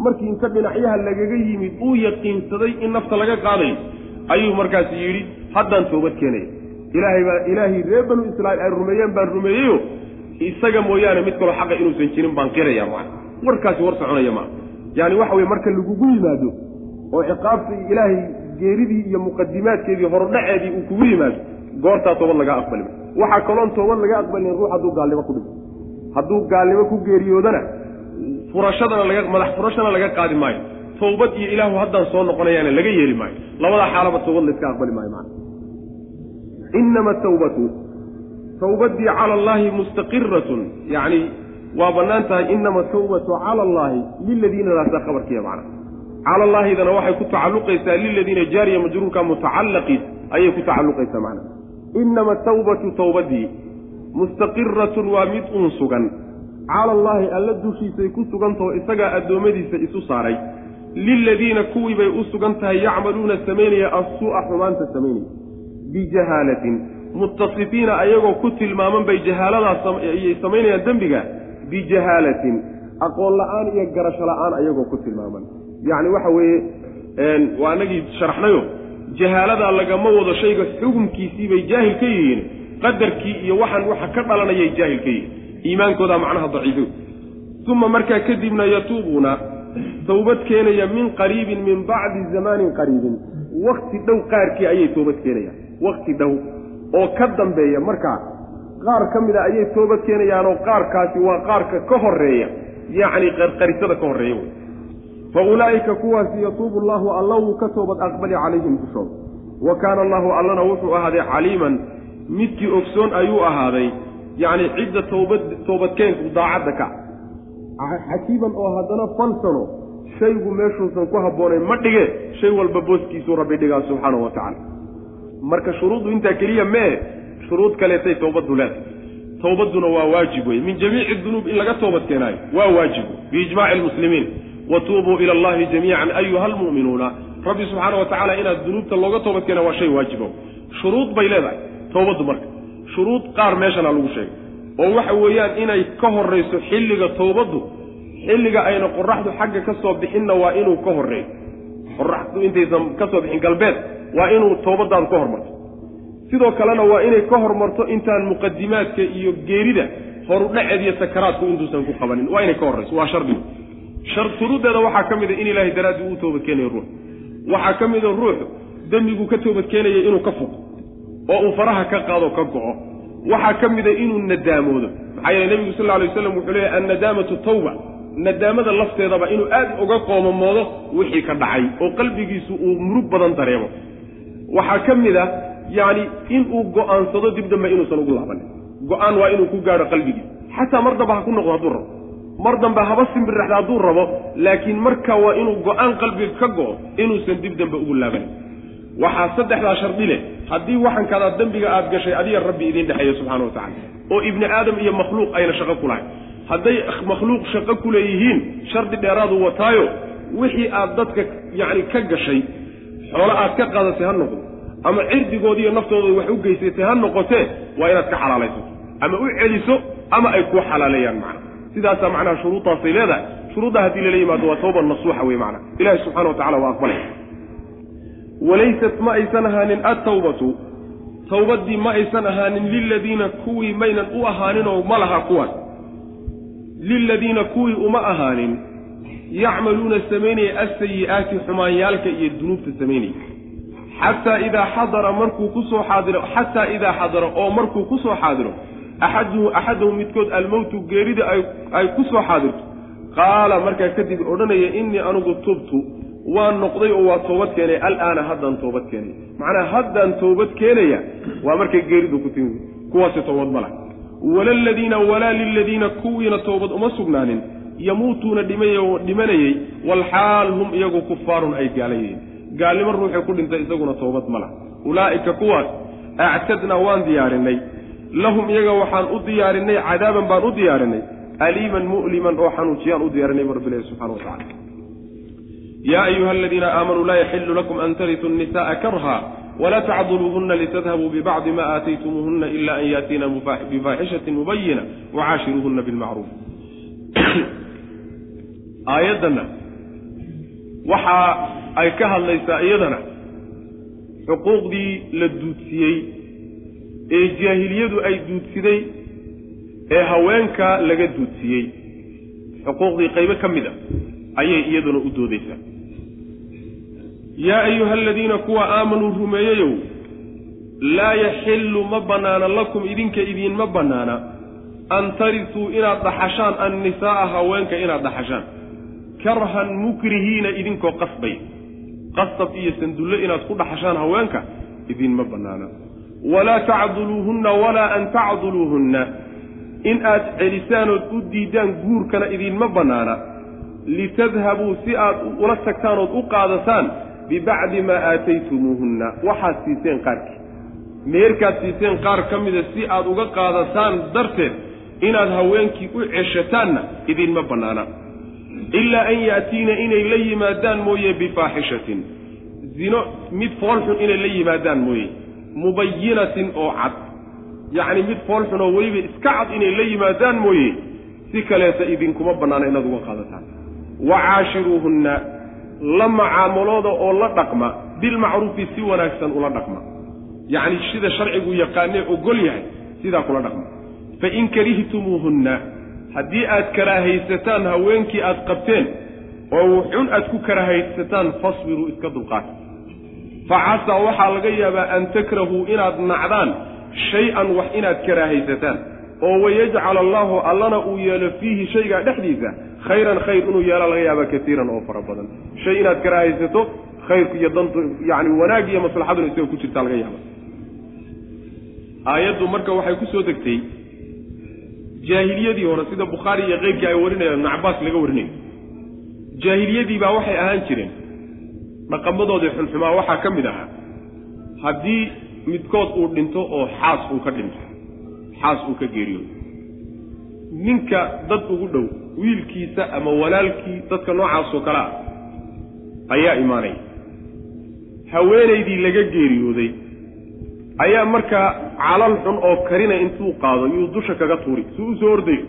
Markii inta dhinacyaha lagaga yimid uu yaqiinsaday in nafta laga qaadayo ayuu markaas yidhi haddaan toobad keenaya ilaahay baa ilaahay reer banuu israa'iil ay rumeeyeen baan rumeeyeyo. Isaga mooyaane mid kaloo xaqa inuusan jirin baan qiraya maa warkaasi war soconaya maa yaani waxa weye marka lagugu yimaado oo ciqaabta ilaahay geeridii iyo muqadimaadkeedii horudhaceedii uu kugu yimaado goortaa toobad lagaa aqbalima waxaa kaloon toobad laga aqbalin ruux hadduu gaalnimo ku dhinto hadduu gaalnimo ku geeriyoodana furashadana laga madax furashana laga qaadi maayo. Towbad iyo ilaahu haddaan soo noqonayaana laga yeeli maayo. Labadaa xaalaba towbad layska aqbali maayo macana inama tawbatu tawbadii cala allaahi mustaqiratun. Yacni waa bannaan tahay inama tawbatu cala allaahi liladiinadaasaa khabarkiiya macna. Cala allaahidana waxay ku tacalluqaysaa liladiina jaariya majruurka mutacallaqi ayay ku tacalluqaysaa macna. Inama tawbatu tawbadii mustaqiratun waa mid uun sugan cala allaahi alla dushiisay ku sugantaho isagaa addoommadiisa isu saaray. Liladiina kuwii bay u sugan tahay yacmaluuna samaynaya assuu'a xumaanta samaynaya bijahaalatin muttasifiina ayagoo ku tilmaaman bay jahaaladaas ayay samaynayaan dembiga. Bijahaalatin aqoon la'aan iyo garasho la'aan ayagoo ku tilmaaman. Yacni waxa weeye waa anagii sharaxnayo jahaaladaa lagama wado shayga xukumkiisii bay jaahil ka yihiin. Qadarkii iyo waxaan waxa ka dhalanayay jaahil ka yihiin iimaankoodaa macnaha daciifiy uma markaa kadibna yatuubuuna towbad keenaya min qariibin min bacdi zamaanin qariibin. Wakti dhow qaarkii ayay toobad keenayaan. Wakti dhow oo ka dambeeya markaa qaar ka mid a ayay toobad keenayaanoo qaarkaasi waa qaarka ka horreeya yacni qarqarisada ka horreeya wey. Fa ulaa'ika kuwaasi yatuubu allahu alla wuu ka toobad aqbali calayhim dushooda wa kaana allahu allana wuxuu ahaaday caliiman. Midkii ogsoon ayuu ahaaday yacni cidda toobad toobadkeenku daacadda ka xakiiman oo haddana falsano shaygu meeshuusan ku habboonayn ma dhige shay walba booskiisuu rabbi dhigaa subxaanahu wa tacaala. Marka shuruuddu intaa keliya mee shuruud kaleetay towbaddu leedahay. Towbadduna waa waajib weye min jamiici dunuub in laga toobad keenaayo waa waajib biijmaaci almuslimiin wa tuubuu ila allahi jamiican ayuha almu'minuuna. Rabbi subxaana wa tacaala inaad dunuubta looga toobad keena waa shay waajibo shuruud bay leedahay. Towbaddu marka shuruud qaar meeshana lagu sheegay. Oo waxa weeyaan inay ka horrayso xilliga towbaddu xilliga ayna qoraxdu xagga ka soo bixinna waa inuu ka horreeyo. Qoraxdu intaysan ka soo bixin galbeed waa inuu towbaddaadu ka hormarto. Sidoo kalena waa inay ka hormarto intaan muqadimaadka iyo geerida horudhaceed iyo sakaraadku intuusan ku qabanin. Waa inay ka horrayso waa shardigu shuruuddeeda waxaa ka mid a in ilaahay daraaddii uu toobadkeenayo ruux. Waxaa ka mid a ruuxu dembigu ka toobadkeenaya inuu ka fogo oo uu faraha ka qaado ka go'o. Waxaa ka mida inuu nadaamoodo maxaa yeele nebigu sal lla alay waslam wuxuu leeyahy annadaamatu tawba. Nadaamada lafteedaba inuu aad uga qoomamoodo wixii ka dhacay oo qalbigiisu uu murug badan dareemo. Waxaa ka mid a yacni inuu go'aansado dib dambe inuusan ugu laabanin go'aan waa inuu ku gaadho qalbigiisa xataa mar damba ha ku noqdo hadduu rabo. Mar dambe haba simbirraxda hadduu rabo laakiin marka waa inuu go'aan qalbiga ka go'o inuusan dib dambe ugu laabanin waxaa saddexdaa shardi leh haddii waxankaadaa dembiga aad gashay adiga rabbi idiin dhexeeya subxana wa tacala oo ibni aadam iyo makhluuq ayna shaqo ku lahayn. Hadday makhluuq shaqo ku leeyihiin shardi dheeraadu wataayo wixii aad dadka yacni ka gashay xoolo aad ka qaadatay ha noqdo. Ama cirdigoodiiyo naftooda wax u geysatay ha noqotee waa inaad ka xalaalaysato ama u celiso ama ay kuu xalaaleeyaan macna. Sidaasaa macnaha shuruuddaasay leedahay. Shuruuddaa haddii lala yimaado waa tawba nasuuxa wey macna. Ilahi subxana wa tacala waa aqbalaya walaysat ma aysan ahaanin attawbatu. Tawbaddii ma aysan ahaanin liladiina kuwii maynan u ahaaninoo ma laha kuwan. Liladiina kuwii uma ahaanin yacmaluuna samaynaya asayi'aati xumaanyaalka iyo dunuubta samaynaya xataa idaa xadara markuu ku soo xaadiro xataa idaa xadara oo markuu ku soo xaadiro axaduhu axadahu midkood almowtu geerida ay ku soo xaadirto. Qaala markaa kadib odhanaya innii anugu tubtu waan noqday oo waa toobad keenay alaana haddaan toobad keenay macnaa haddaan toobad keenaya waa markay geeridu ku timi. Kuwaasi toobad ma lah walaladiina walaa liladiina kuwiina toobad uma sugnaanin. Yamuutuuna dhimanayey walxaal hum iyagu kufaarun ay gaala yihiin gaalnimo ruuxay ku dhintay isaguna toobad ma lah ulaa'ika kuwaas actadnaa waan diyaarinay. Lahum iyaga waxaan u diyaarinay cadaaban baan u diyaarinay. Aliiman mu'liman oo xanuujiyaan u diyaarinay bu rabbilahi subxana wa tacala yaa ayuha aladiina aamanuu laa yaxilu lakum an tarituu nisa'a karha wla tacduluuhuna litadhabuu bibacdi ma aataytumuuhuna ila an yaatiina bifaaxishati mubayina wacaashiruuhuna bilmacruuf aayaddanna waxa ay ka hadlaysaa iyadana xuquuqdii la duudsiyey ee jaahiliyadu ay duudsiday ee haweenka laga duudsiyey xuquuqdii qaybo ka mid a ayay iyaduna u doodaysaa yaa ayuha aladiina kuwa aamanuu rumeeyeyow laa yaxillu ma bannaana lakum idinka idiinma bannaana an tarisuu inaad dhaxashaan annisaa'a haweenka inaad dhaxashaan. Karhan mukrihiina idinkoo qasbay. Qasab iyo sandullo inaad ku dhaxashaan haweenka idiinma bannaana walaa tacduluuhunna walaa an tacduluuhunna. In aad celisaanood u diiddaan guurkana idiinma bannaana litadhabuu si aad ula tagtaan ood u qaadataan bibacdi maa aataytumuuhunna. Waxaad siiseen qaarkii. Meerkaad siiseen qaar ka mida si aad uga qaadataan darteed inaad haweenkii u ceshataanna idinma bannaana. Ilaa an yaatiina inay la yimaadaan mooye bifaaxishatin. Zino mid foolxun inay la yimaadaan mooye. Mubayinatin oo cad. Yacni mid foolxun oo weliba iska cad inay la yimaadaan mooye. Si kaleeta idinkuma bannaana inaad uga qaadataan. Wa caashiruuhunna la macaamulooda oo la dhaqma bilmacruufi si wanaagsan ula dhaqma. Yacni sida sharcigu yaqaanee ogol yahay sidaa kula dhaqma. Fa in karihtumuuhunna haddii aad karaahaysataan haweenkii aad qabteen oo wuxun aad ku karaahaysataan fasbiruu iska dulqaata. Fa casaa waxaa laga yaabaa an takrahuu inaad nacdaan shay-an wax inaad karaahaysataan oo wayajcal allaahu allana uu yeelo fiihi shaygaa dhexdiisa khayran khayr inuu yeelo laga yaaba katiiran oo fara badan. Shay inaad karaahaysato khayrku iyo dantu yacni wanaag iyo maslaxaduna isaga ku jirtaa laga yaaba aayaddu marka waxay ku soo degtay jaahiliyadii hore sida bukhaari iyo keyrkii ay warinayaan ibnu cabbaas laga warinayo jaahiliyadii baa waxay ahaan jireen dhaqamadoodii xunxumaa waxaa ka mid ahaa haddii midkood uu dhinto oo xaas uu ka dhinto xaas uu ka geeriyoodo ninka dad ugu dhow wiilkiisa ama walaalkii dadka noocaasoo kale ah ayaa imaanaya haweenaydii laga geeriyooday ayaa markaa calal xun oo karina intuu qaado yuu dusha kaga tuuri suu u soo ordayo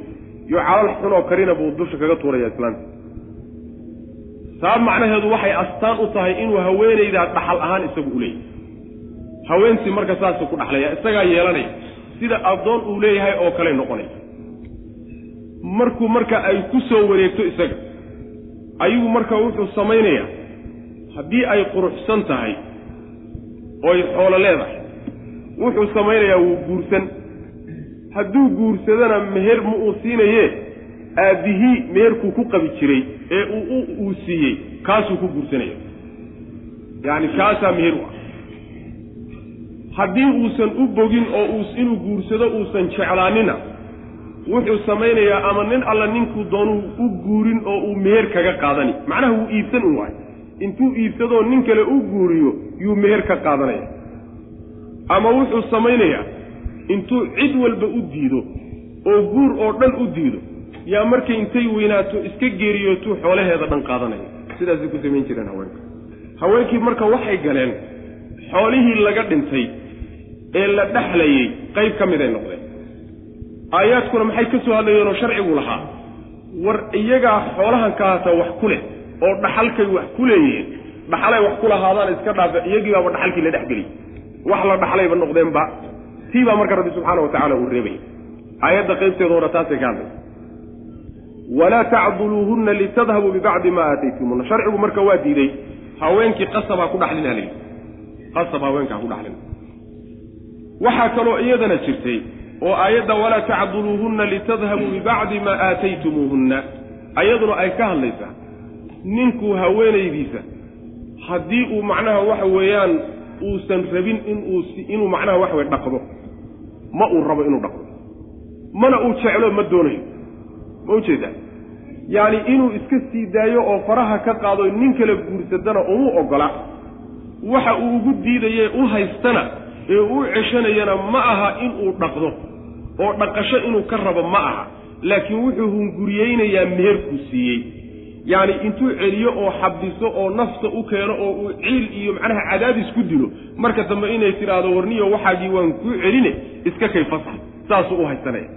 yuu calal xun oo karina buu dusha kaga tuuraya islaanta. Saa macnaheedu waxay astaan u tahay inuu haweenaydaa dhaxal ahaan isagu u leeyahay. Haweentii marka saasuu ku dhaxlaya isagaa yeelanaya sida addoon uu leeyahay oo kale noqonaya markuu marka ay ku soo wareegto isaga ayuu marka wuxuu samaynayaa haddii ay quruxsan tahay ooy xoolo leedahay wuxuu samaynayaa wuu guursan. Hadduu guursadona meher ma uu siinaye aabbihii meherkuu ku qabi jiray ee uu uu siiyey kaasuu ku guursanaya. Yacni kaasaa meher u ah haddii uusan u bogin oo uu inuu guursado uusan jeclaanina wuxuu samaynayaa ama nin alla ninkuu doonuu u guurin oo uu meher kaga qaadani. Macnaha wuu iibsan un waay intuu iibsadoo nin kale u guuriyo yuu meher ka qaadanaya. Ama wuxuu samaynayaa intuu cid walba u diido oo guur oo dhan u diido yaa markay intay weynaato iska geeriyootuu xoolaheeda dhan qaadanaya. Sidaasay ku samayn jireen haweenka. Haweenkii marka waxay galeen xoolihii laga dhintay ee la dhexlayey qayb ka miday noqdeen. Aayaadkuna maxay ka soo hadlayeen oo sharcigu lahaa? War iyagaa xoolahan ka wax ku leh oo dhaxalkay wax ku leeyihiin dhaxalay wax ku lahaadaan iska dhaafa iyagii baaba dhaxalkii la dhexgeliyey wax la dhaxlayba noqdeenba tii baa marka rabbi subxaana wa tacala uu reebay. Aayadda qaybteeda hore taasay ka hadlay. Walaa tacduluuhunna litadhabuu bibacdi maa aataytumuuna sharcigu marka waa diiday haweenkii qasabaa ku dhaxlin halay qasab haweenkaa ku dhaxlin waxaa kaloo iyadana jirtay oo aayadda walaa tacduluuhunna litadhabuu bibacdi maa aataytumuuhunna. Ayaduna ay ka hadlaysaa ninku haweenaydiisa haddii uu macnaha waxa weeyaan uusan rabin inuu inuu macnaha waxa weye dhaqdo ma uu rabo inuu dhaqdo. Mana uu jeclo ma doonayo. Ma u jeedaa yacni inuu iska sii daayo oo faraha ka qaado nin kale guursadana uma ogola. Waxa uu ugu diidaye u haystana ee uu ceshanayana ma aha inuu dhaqdo oo dhaqasho inuu ka rabo ma aha. Laakiin wuxuu hunguriyeynayaa meherkuu siiyey. Yacni intuu celiyo oo xabiso oo nafta u keeno oo uu ciil iyo macnaha cadaadis ku dilo marka dambe inay tidhaahdo warniyo waxaagii waan kuu celine iska kay saasuu u haysanaya.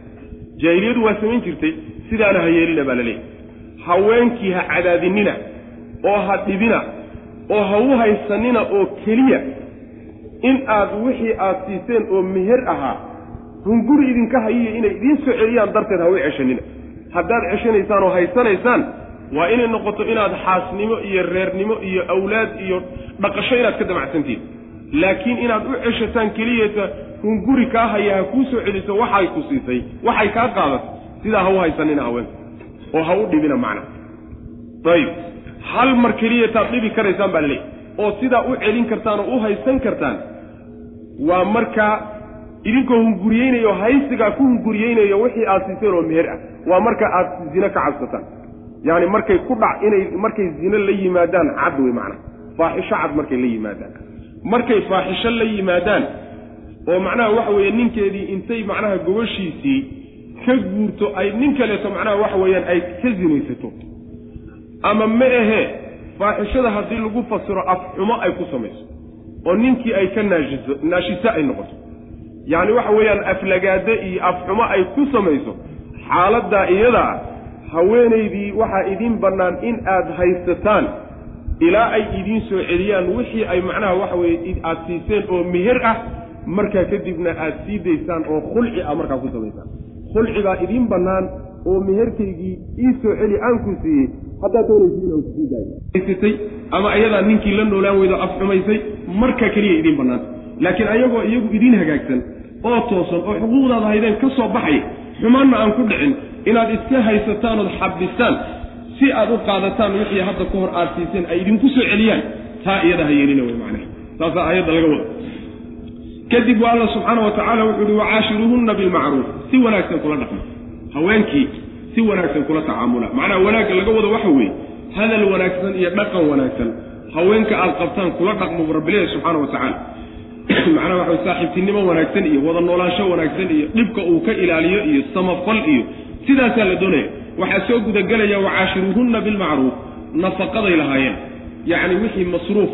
Jaahiliyadu waa samayn jirtay sidaana ha yeelina baa la leeyahy haweenkii ha cadaadinina oo ha dhibina oo ha u haysanina oo keliya in aad wixii aad siiseen oo meher ahaa hunguri idinka hayiyo inay idiin soo celiyaan darteed ha u ceshanina. Haddaad ceshanaysaan oo haysanaysaan waa inay noqoto inaad xaasnimo iyo reernimo iyo awlaad iyo dhaqasho inaad ka damacsantihin laakiin inaad u ceshataan keliyata hunguri kaa haya ha kuu soo celiso waxay ku siisay waxay kaa qaadato sidaa ha u haysanina haweenka oo ha u dhibina macna. Ayib. Hal mar keliyataad dhibi karaysaan baa laleeyahy oo sidaa u celin kartaan oo u haysan kartaan waa markaa idinkoo hunguriyeynayo haysigaa ku hunguriyeynayo wixii aad siiseen oo meher ah waa marka aad zine ka cabsataan. Yacni markay ku dhac inay markay zine la yimaadaan cad wey macnaha. Faaxisho cad markay la yimaadaan. Markay faaxisho la yimaadaan oo macnaha waxa weeye ninkeedii intay macnaha gobashiisii ka guurto ay nin kaleeto macnaha waxa weeyaan ay ka zinaysato. Ama ma ahee faaxishada haddii lagu fasiro afxumo ay ku samayso oo ninkii ay ka naashiso naashiso ay noqoto. Yacni waxa weeyaan aflagaade iyo afxumo ay ku samayso xaaladdaa iyadaa haweenaydii waxaa idiin bannaan in aad haysataan ilaa ay idiin soo celiyaan wixii ay macnaha waxa weeye aad siiseen oo meher ah markaa kadibna aad sii daysaan oo khulci ah markaa ku samaysaan khulci baa idiin bannaan oo meherkaygii ii soo celi aankuu siiyey haddaad doonaysiin daayo. Ama ayadaa ninkii la noolaan weydo af xumaysay markaa keliya idiin bannaan laakiin ayagoo iyagu idiin hagaagsan oo toosan oo xuquuqdaada haydeen ka soo baxay xumaanna aan ku dhicin inaad iska haysataan ood xabistaan si aad u qaadataan wixii hadda ka hor aad siiseen ay idinku soo celiyaan taa iyada ha yeelina wey macnaha. Saasaa aayadda laga wada. Kadib waa alla subxaana wa tacaala wuxuu uhi wacaashiruuhunna bilmacruuf si wanaagsan kula dhaqma. Haweenkii si wanaagsan kula tacaamula. Macnaha wanaagga laga wado waxa weeye hadal wanaagsan iyo dhaqan wanaagsan haweenka aad qabtaan kula dhaqmo bu rabbileeyahy subxaana wa tacaala. *clears throat* Macnaha waxa saaxiibtinimo wanaagsan iyo wada noolaansho wanaagsan iyo dhibka uu ka ilaaliyo iyo samafal iyo sidaasaa la doonaya. Waxaa soo gudagelaya wacaashiruuhunna bilmacruuf nafaqaday lahaayeen. Yacni wixii masruuf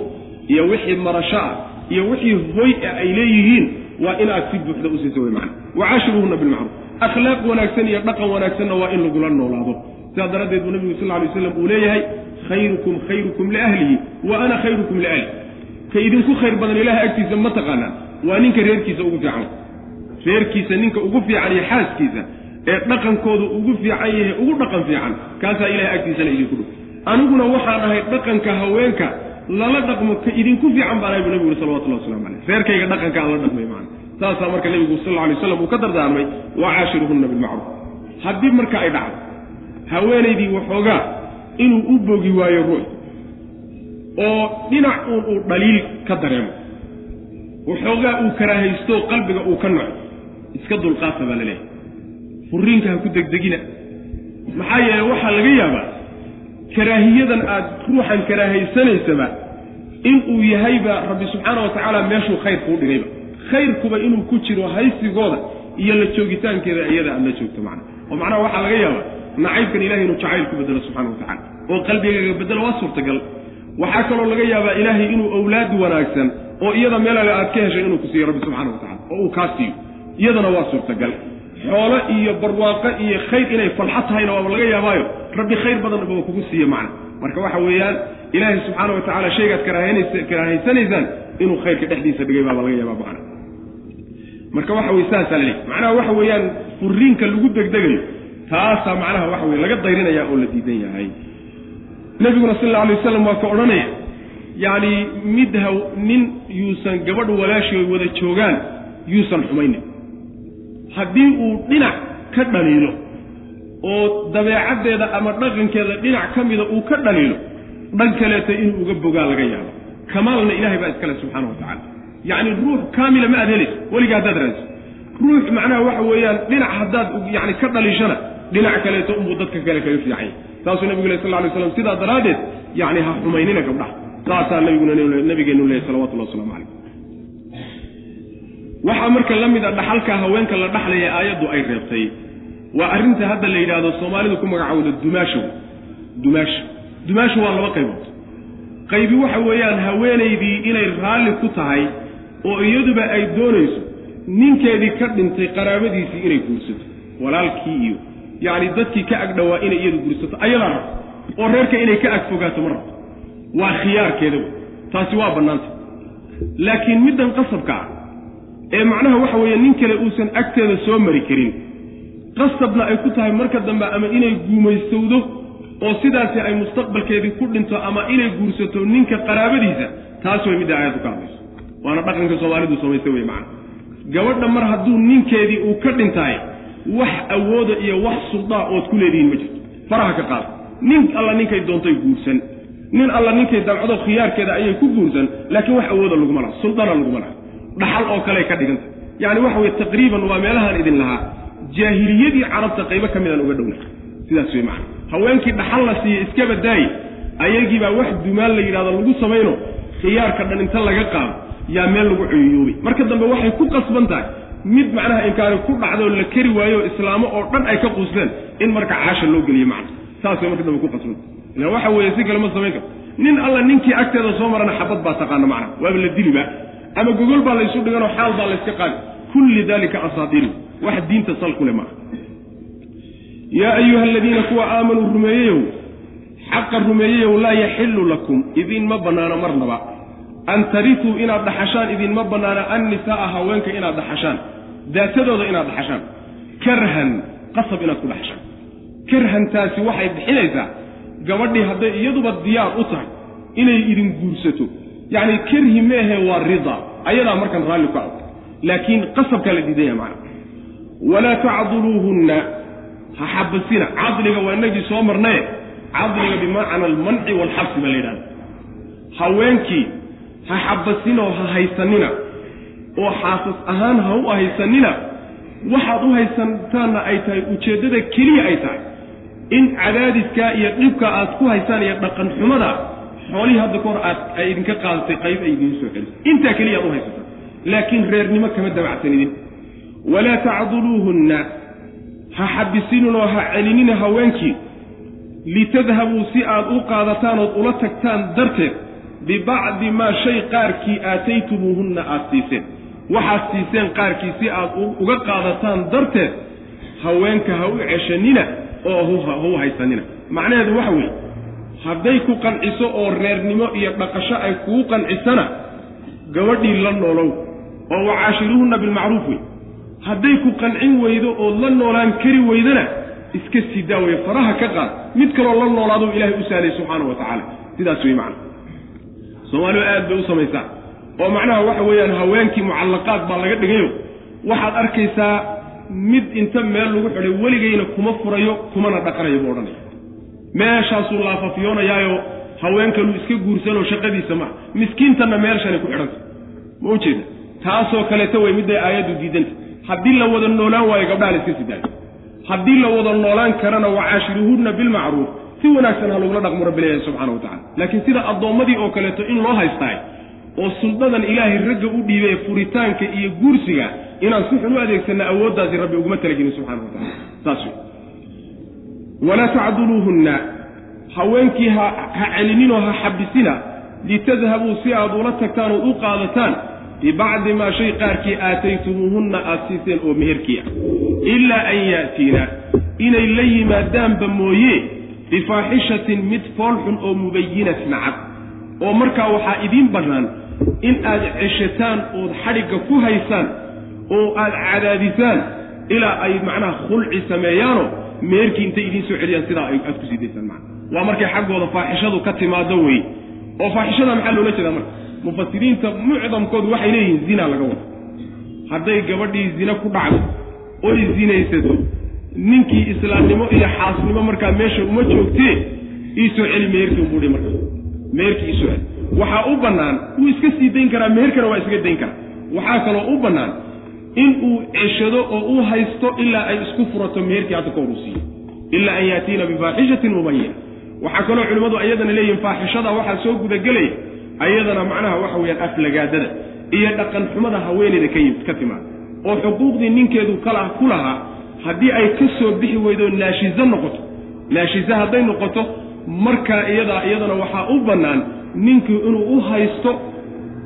iyo wixii marasho ah iyo wixii hoy ah ay leeyihiin waa inaad si buuxda u siisa wey macana wacaashiruuhunna bilmacruuf akhlaaq wanaagsan iyo dhaqan wanaagsanna waa in lagula noolaado. Sidaa daraaddeed buu nabigu sal alay waslam uu leeyahay khayrukum khayrukum liahlihi wa ana khayrukum liahli ka idinku khayr badan ilahay agtiisa ma taqaanaan waa ninka reerkiisa ugu fiican. Reerkiisa ninka ugu fiican iyo xaaskiisa ee dhaqankooda ugu fiican yahay ugu dhaqan fiican kaasaa ilahay agtiisana idinku dhow aniguna waxaan ahay dhaqanka haweenka lala dhaqmo ka idinku fiican baan ahay buu nabigu uri salawatullahi waslamu caleyh reerkayga dhaqanka aan la dhaqmay maana saasaa marka nebigu sal alay slam uu ka dardaarmay wacaashiruhunna bilmacruuf haddii marka ay dhacdo haweenaydii waxoogaa inuu u bogi waayo ruux oo dhinac uun uu dhaliil ka dareemo waxoogaa uu karaahaysto qalbiga uu ka naco iska dulqaata baa la leeyahay. Furiinka ha ku degdegina. Maxaa yeele waxaa laga yaabaa karaahiyadan aad ruuxan karaahaysanaysaba inuu yahayba rabbi subxaana wa tacaala meeshuu khayr kuu dhigayba khayrkuba inuu ku jiro haysigooda iyo la joogitaankeeda iyada aad la joogto macna. oo macnaha waxaa laga yaabaa nacaybkan ilahay inuu jacayl ku bedelo subxana wa tacala oo qalbigaaga bedelo waa suurtagal. waxaa kaloo laga yaabaa ilaahay inuu awlaad wanaagsan oo iyada meelaga aad ka heshay inuu ku siiyo rabbi subxana wa tacala oo uu kaa siiyo. iyadana waa suurtagal. xoolo iyo barwaaqo iyo khayr inay falxo tahayna waaba laga yaabaayo. rabbi khayr badanba kugu siiye macna. marka waxa weeyaan ilaahay subxaana wa tacala shaygaad karaahaysanaysaan inuu khayrka dhexdiisa dhigay baaba laga yaabaa macna marka waxa weye saasaa la leey macnaha waxa weeyaan furiinka lagu degdegayo taasaa macnaha waxa weye laga dayrinaya oo la diidan yahay. Nebiguna sal alla alay wasalam waa ka odhanaya yacni mid haw nin yuusan gabadh walaashii wada joogaan yuusan xumaynin haddii uu dhinac ka dhaliilo oo dabeecaddeeda ama dhaqankeeda dhinac ka mida uu ka dhaliilo dhan kaleeta inuu uga bogaa laga yaabo. Kamaalna ilahay baa iskale subxaana wa tacala yacni ruux kaamila ma aad helayso weliga haddaad raadiso ruux macnaha waxa weeyaan dhinac haddaad yani ka dhaliishana dhinac kaleeto unbuu dadka kale kaga fiicanya saasuu nabigu leh sal alay slam sidaa daraaddeed yacni ha xumaynina gabdhaha saasaa nabiguna nabigeenu leehay salawatullahi waslamu calayh waxaa marka la mid a dhaxalka haweenka la dhaxlaya aayaddu ay reebtay waa arrinta hadda la yidhaahdo soomaalidu ku magacowda dumaasho dumaasho dumaasho waa laba qaybood qaybi waxa weeyaan haweenaydii inay raalli ku tahay oo iyaduba ay doonayso ninkeedii ka dhintay qaraabadiisii inay guursato walaalkii iyo yacni dadkii ka agdhowaa inay iyadu guursato ayadaa rabto oo reerka inay ka agfogaato ma rabto waa khiyaarkeeda wey taasi waa bannaanta. Laakiin middan qasabka ah ee macnaha waxa weeye nin kale uusan agteeda soo mari karin qasabna ay ku tahay marka dambe ama inay guumaystowdo oo sidaasi ay mustaqbalkeedii ku dhinto ama inay guursato ninka qaraabadiisa taas way midda aayaddu ka hadlayso waana dhaqanka soomaalidu samaystay wey macana. Gabadha mar hadduu ninkeedii uu ka dhintaay wax awooda iyo wax suldaa ood ku leedihiin ma jirto. Faraha ka qaada. Nin alla ninkay doontay guursan. Nin alla ninkay damcdo khiyaarkeeda ayay ku guursan laakiin wax awooda laguma laha suldana laguma laha. Dhaxal oo kale ka dhiganta. Yacni waxa weye taqriiban waa meelahaan idin lahaa. Jaahiliyadii carabta qaybo ka midaan uga dhowna. Sidaas wey macana. Haweenkii dhaxal la siiye iska badaaye ayagiibaa wax dumaan la yidhahdo lagu samayno khiyaarka dhan inta laga qaado yaa meel lagu cuyuyoobay marka dambe waxay ku qasban tahay mid macnaha inkaani ku dhacdoo la keri waayo islaamo oo dhan ay ka quusteen in marka caasha loo geliye macna. Saasay marka dambe ku qasbanta ila waxa weeye si kale ma samayn karto nin alla ninkii agteeda soo marana xabad baa taqaana macna. Waaba la diliba ama gogol baa laysu dhiganoo xaal baa layska qaadi. Kulli dalika asaadiiru. Wax diinta sal maaha yaa ayuha aladiina kuwa aamanuu rumeeyeyow xaqa rumeeyeyow laa yaxillu lakum. Idinma bannaano marnaba an tarituu inaad dhaxashaan idinma bannaano annisaa'a haweenka inaad dhaxashaan. Daatadooda inaad dhaxashaan. Karhan qasab inaad ku dhaxashaan. Karhantaasi waxay bixinaysaa gabadhii hadday iyaduba diyaar u tahay inay idin guursato. Yacni karhi meehe waa rida ayadaa markan raalli ku ag laakiin qasabkaa la diidan yaha macana walaa tacduluuhunna ha xabasina cadliga waa inagii soo marnaye. Cadliga bimacna almanci waalxabsi baa la yidhahda haweenkii ha xabasinoo ha haysanina oo xaasas ahaan ha u haysanina waxaad u haysantaanna ay tahay ujeeddada keliya ay tahay. In cadaadiskaa iyo dhibka aad ku haysaan iyo dhaqan xumada xoolihii hadda ka hor aad ay idinka qaadatay qayb ay idiin soo celisay. Intaa keliya aad u haysataan. Laakiin reernimo kama dabacsanidin walaa tacduluuhunna ha xabisininoo ha celinina haweenkii. Litadhabuu si aad u qaadataan ood ula tagtaan darteed bibacdi maa shay qaarkii aataytumuuhunna aad siiseen. Waxaad siiseen qaarkii si aad uga qaadataan darteed haweenka ha u ceshanina oo ha u haysanina. Macnaheedu waxa weeye hadday ku qanciso oo reernimo iyo dhaqasho ay kugu qancisana gabadhii la noolow oo wacaashiruuhunna bilmacruuf wey hadday ku qancin weydo ood la noolaan kari weydana iska sii daaweye faraha ka qaad. Mid kaloo la noolaaduu ilaahay u sahlay subxaana wa tacaala. Sidaas wey macna soomaalidu aad bay u samaysaa oo macnaha waxa weeyaan haweenkii mucallaqaad baa laga dhigayo. Waxaad arkaysaa mid inta meel lagu xidhay weligayna kuma furayo kumana dhaqanayo buu odhanaya meeshaasuu laafafiyoonayaayo haweenkanuu iska guursanoo shaqadiisa maa miskiintanna meelshanay ku xidhanta ma u jeeda? Taasoo kaleeta way midday aayaddu diidanta haddii la wada noolaan waayo gabdhaha la iska sidaayo haddii la wada noolaan karana wacaashiruhunna bilmacruuf si wanaagsan ha lagula dhaqmo rabbi leeyahay subxana wa tacala laakiin sida addoommadii oo kaleeto in loo haystaay oo suldadan ilaahay ragga u dhiibay furitaanka iyo guursiga inaan si xun u adeegsanna awooddaasi rabbi uguma talagelin subxana wa tacala saas wey walaa tacduluuhunna haweenkii ha ha celininoo ha xabisina litadhabuu si aad ula tagtaan oo u qaadataan bibacdi maa shay qaarkii aataytumuuhunna aad siiseen oo meherkii ah. Ilaa an yaatiina inay la yimaadaanba mooye bifaaxishatin mid foolxun oo mubayinatin cad oo markaa waxaa idiin bannaan in aad ceshataan ood xadhigga ku haysaan oo aad cadaadisaan ilaa ay macnaha khulci sameeyaanoo meherkii intay idiin soo celiyaan sidaa aad ku sii daysaan macna waa markay xaggooda faaxishadu ka timaado wey oo faaxishada maxaa loola jeedaa marka? Mufasiriinta mucdamkoodu waxay leeyihiin zina laga wado. Hadday gabadhii zine ku dhacdo oy zinaysato ninkii islaamnimo iyo xaasnimo markaa meesha uma joogtee iisoo celi meherkii unbuuhi marka meherkii iisoo celi. Waxaa u bannaan wuu iska sii dayn karaa meherkana waa iska dayn karaa. Waxaa kaloo u bannaan in uu ceshado oo uu haysto ilaa ay isku furato meherkii hadda ka hor uu siiyo ilaa an yaatiina bifaaxishatin mubayina waxaa kaloo culimmadu ayadana leeyihiin faaxishada waxaa soo gudagelaya. Ayadana macnaha waxa weeyaan aflagaadada iyo dhaqan xumada haweeneyda ka timaada oo xuquuqdii ninkeedu kala ku lahaa haddii ay ka soo bixi weydo naashizo noqoto. Naashize hadday noqoto markaa iyadaa iyadana waxaa u bannaan ninkii inuu u haysto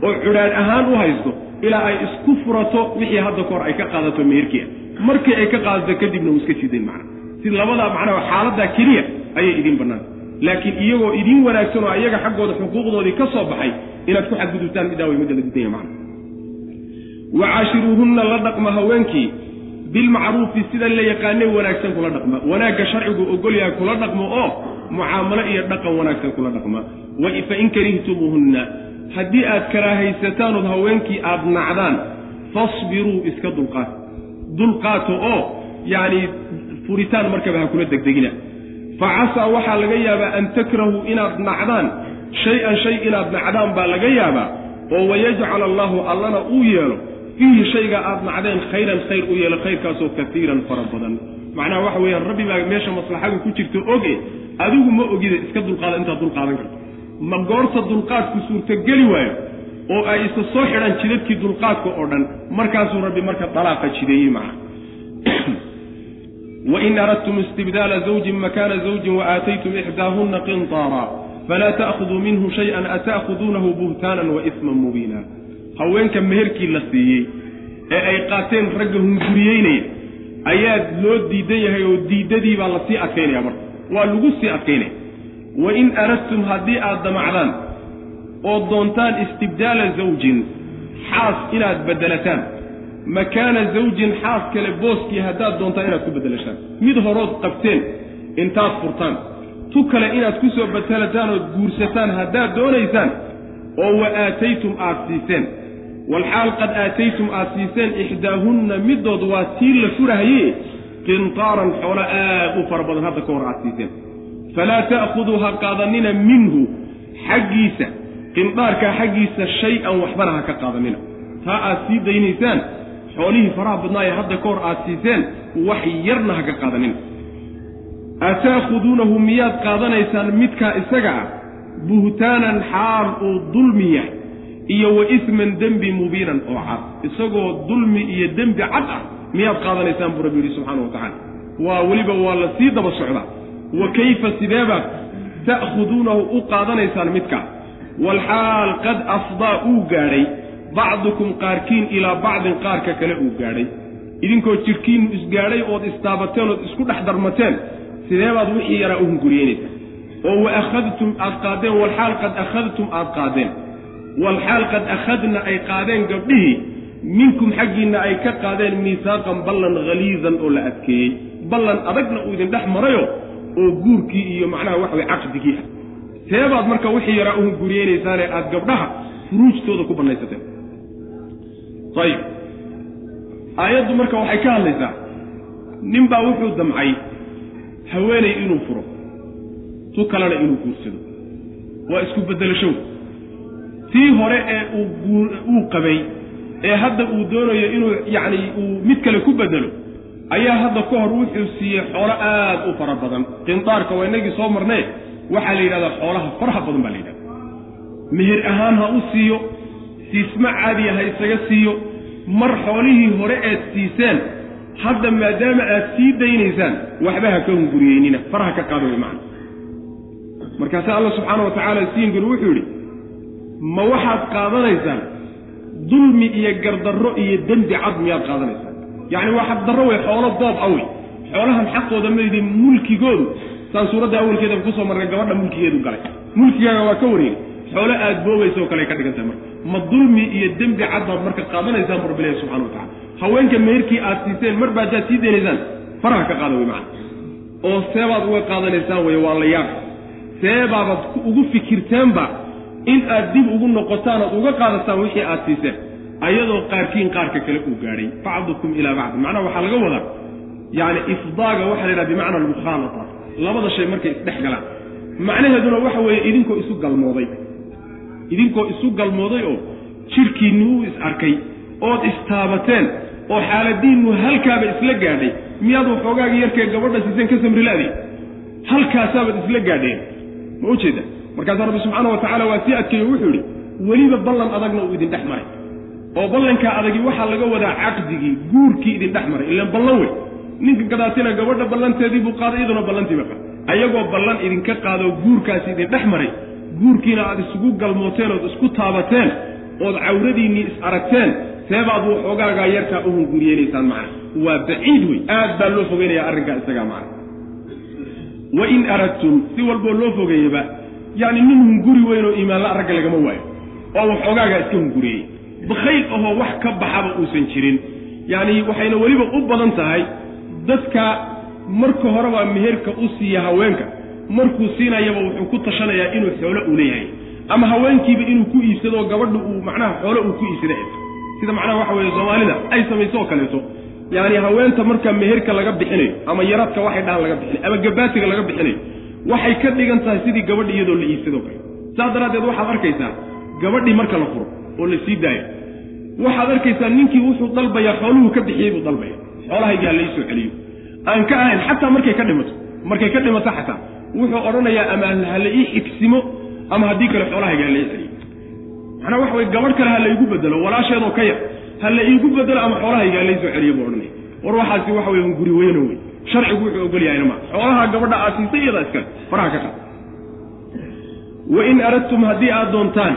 oo cudhaadh ahaan u haysto ilaa ay isku furato wixii hadda ka hor ay ka qaadato meherkiia. Markii ay ka qaadato kadibna uu iska sidayn macna. Si labadaa macnaha xaaladaa keliya ayay idiin bannaan. Laakiin iyagoo idiin wanaagsan oo iyaga xaggooda xuquuqdoodii ka soo baxay inaad ku xadgudubtaan middaa way midda la diidanya macna la dhaqma haweenkii bilmacruufi sida la yaqaanay wanaagsan kula dhaqma. Wanaagga sharcigu ogolyahay kula dhaqmo oo mucaamalo iyo dhaqan wanaagsan kula dhaqma. Fain karihtumuuhunna haddii aad karaahaysataanood haweenkii aad nacdaan fasbiruu iska dulqaat dulqaato oo yacni furitaan markaba ha kula degdegina. Fa casaa waxaa laga yaabaa an takrahuu inaad nacdaan shay-an shay inaad nacdaan baa laga yaabaa oo wayajcal allaahu allana uu yeelo fiihi shayga aad nacdeen khayran khayr u yeelo khayrkaasoo kaiiran fara badan. Macnaha waxa weeyaan rabbi baa meesha maslaxadu ku jirto oge adigu ma ogida iska dulqaada intaad dulqaadan karto. Ma goorta dulqaadku suurtogeli waayo oo ay isa soo xidhaan jidadkii dulqaadka oo dhan markaasuu rabbi marka dalaaqa jideeyey macna. *clears throat* Wain aradtum istibdaala zawjin makaana zawjin waaataytum ixdaahunna qintaara falaa ta'khuduu minhu shay-an ata'khuduunahu buhtaanan wa isman mubiina haweenka meherkii la siiyey ee ay qaateen ragga hunguriyeynaya ayaa loo diidan yahay oo diidadii baa la sii adkaynaya marka. Waa lagu sii adkaynaya wain aradtum haddii aad damacdaan oo doontaan istibdaala zawjin xaas inaad beddelataan. Makaana zawjin xaas kale booskii haddaad doontaan inaad ku beddelashaan mid horood qabteen intaad furtaan. Tu kale inaad ku soo bedelataan ood guursataan haddaad doonaysaan oo wa aataytum aad siiseen walxaal qad aataytum aad siiseen ixdaahunna middood waa tii la furahaye qintaaran xoolo aad u fara badan hadda ka hor aad siiseen falaa ta'khuduu ha qaadanina minhu xaggiisa qindaarkaa xaggiisa shay-an waxbana ha ka qaadanina taa aad sii daynaysaan xoolihii faraha badnaaye hadda ka hor aad siiseen wax yarna ha ka qaadanina ataakhuduunahu miyaad qaadanaysaan midkaa isaga ah buhtaanan xaal uu dulmi yahay iyo wa isman dembi mubiinan oo cad. Isagoo dulmi iyo dembi cad ah miyaad qaadanaysaan buu rabbi yidhi subxaana wa tacaala. Waa weliba waa la sii daba socdaa. Wa kayfa sideebaad ta'khuduunahu u qaadanaysaan midkaa walxaal qad afdaa uu gaadhay bacdukum qaarkiin ilaa bacdin qaarka kale uu gaadhay. Idinkoo jidhkiinnu isgaadhay ood istaabateen ood isku dhex darmateen sideebaad wixii yaraa u hunguriyeynaysaa. Oo wa akhadtum aad qaadeen walxaal qad akhadtum aad qaadeen walxaal qad akhadna ay qaadeen gabdhihii minkum xaggiinna ay ka qaadeen miisaaqan ballan haliidan oo la adkeeyey. Ballan adagna uu idin dhex marayo oo guurkii iyo macnaha waxa way caqdigii ah. Seebaad marka wixii yaraa u hunguriyeynaysaan aad gabdhaha furuujtooda ku bannaysateen ayib. Aayaddu marka waxay ka hadlaysaa ninbaa wuxuu damcay haweenay inuu furo. Tu kalena inuu guursado. Waa isku beddelashow tii hore ee uu qabay ee hadda uu doonayo inuu yacni uu mid kale ku beddelo ayaa hadda ka hor wuxuu siiyey xoolo aad u fara badan. Qindaarka waa inagii soo marnee waxaa la yidhahdaa xoolaha faraha badan baa la yidhahda meher ahaan ha u siiyo siisma caadiya ha isaga siiyo mar xoolihii hore aad siiseen hadda maadaama aad sii daynaysaan waxba ha ka hunguriyeynina faraha ka qaada way macana markaase alla subxaana wa tacaala siinkanu wuxuu yidhi ma waxaad qaadanaysaan dulmi iyo gardarro iyo dembi cad miyaad qaadanaysaan? Yacni waa xaqdarro wey xoolo doob a wey. Xoolahan xaqooda maydin mulkigoodu. Saan suuradda awalkeedaba ku soo marnay gabadha mulkigeedu galay. Mulkigaaga waa ka wareegay xoolo aad boobaysa oo kale ka dhigan tahay marka. Ma dulmi iyo dembi cad baad marka qaadanaysaan bu rabbi ilahi subxana wa tacala haweenka meherkii aad siiseen marba haddaad sii daynaysaan faraha ka qaada wey macana oo seebaad uga qaadanaysaan wey waa la yaab. Seebaabaad ugu fikirteenba in aad dib ugu noqotaan ood uga qaadataan wixii aad siiseen ayadoo qaarkiin qaarka kale uu gaadhay. Bacdukum ilaa bacdin macnaha waxaa laga wadaa yacni ifdaaga waxaa la yidhaha bimacna almukhaalata labada shay markay isdhex galaan. Macnaheeduna waxa weeye idinkoo isu galmooday. Idinkoo isu galmooday oo jidhkiinni uu is arkay ood istaabateen oo xaaladiinnu halkaaba isla gaadhay. Miyaad waxoogaaga yarkee gabadha siiseen ka samrilaadey halkaasaabad isla gaadheen. Ma ujeeda markaasaa rabbi subxaana wa tacaala waa sii adkeeyo wuxuu yidhi weliba ballan adagna uu idin dhex maray. Oo ballankaa adagi waxaa laga wadaa caqdigii guurkii idin dhex maray. Ilaan ballan wey. Ninka gadaatina gabadha ballanteedii buu qaaday iyaduna ballantiiba ayagoo ballan idinka qaadoo guurkaasi idin dhex maray. Guurkiina aad isugu galmooteen ood isku taabateen ood cawradiinnii is aragteen seebaad waxoogaagaa yarkaa u hunguriyeynaysaan macna waa baciid wey. Aad baa loo fogeynaya arrinkaa isagaa macna wain aradtum si walboo loo fogeeyaba yacni nin hunguri weyn oo iimaanla ragga lagama waayo. Oo waxoogaagaa iska hunguriyey. Bakhayl ahoo wax ka baxaba uusan jirin. Yacni waxayna weliba u badan tahay dadka marka horeba meherka u siiya haweenka. Markuu siinayaba wuxuu ku tashanayaa inuu xoolo uu leeyahay. Ama haweenkiiba inuu ku iibsado gabadha uu macnaha xoolo uu ku iibsada sida macnaha waxa weeye soomaalida ay samayso oo kaleeto. Yacni haweenta marka meherka laga bixinayo ama yaradka waxay dhahan laga bixinayo ama gabaatiga laga bixinayo waxay ka dhigan tahay sidii gabadhi iyadoo la iibsadoo kale saas daraaddeed waxaad arkaysaa gabadhii marka la furo oo la sii daayo. Waxaad arkaysaa ninkii wuxuu dalbayaa xooluhu ka bixiyey buu dalbaya xoolahaygaa la iisoo celiyo. Aan ka ahayn xataa markay ka dhimato markay ka dhimato xataa wuxuu odhanayaa ama ha la ii xigsimo ama haddii kale xoolahayga ha la ii celiyo. Macnaa waxa weye gabadh kale ha la iigu bedelo walaasheedoo ka yar ha la iigu bedelo ama xoolahayga ha la iisoo celiyo buu odhanaya war waxaasi waxa weye guri weyno wey sharcigu wuxuu ogol yahayna ma. Xoolaha gabadha aad siisay iyadaa iskale faraha ka qaad. Wain aradtum haddii aad doontaan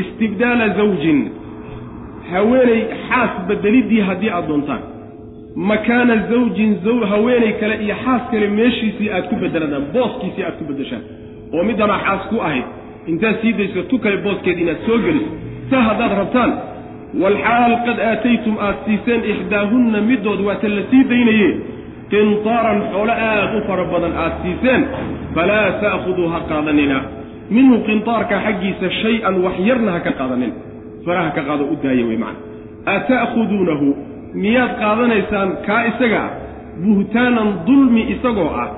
istibdaala zawjin haweeney xaas bedeliddii haddii aad doontaan. Makaana zawjin haweeney kale iyo xaas kale meeshiisii aad ku bedeladaan booskiisii aad ku bedeshaan. Oo middanaa xaas ku ahayd intaad sii dayso tu kale booskeed inaad soo geliso. Saa haddaad rabtaan walxaal qad aataytum aad siiseen ixdaahunna middood waata la sii daynaye qintaaran xoolo aad u fara badan aad siiseen falaa ta'khuduu ha qaadanina. Minhu qintaarka xaggiisa shay-an wax yarna ha ka qaadanin. Faraha ka qaado u daaya wey macana ata'khuduunahu miyaad qaadanaysaan kaa isaga ah buhtaanan dulmi isagoo ah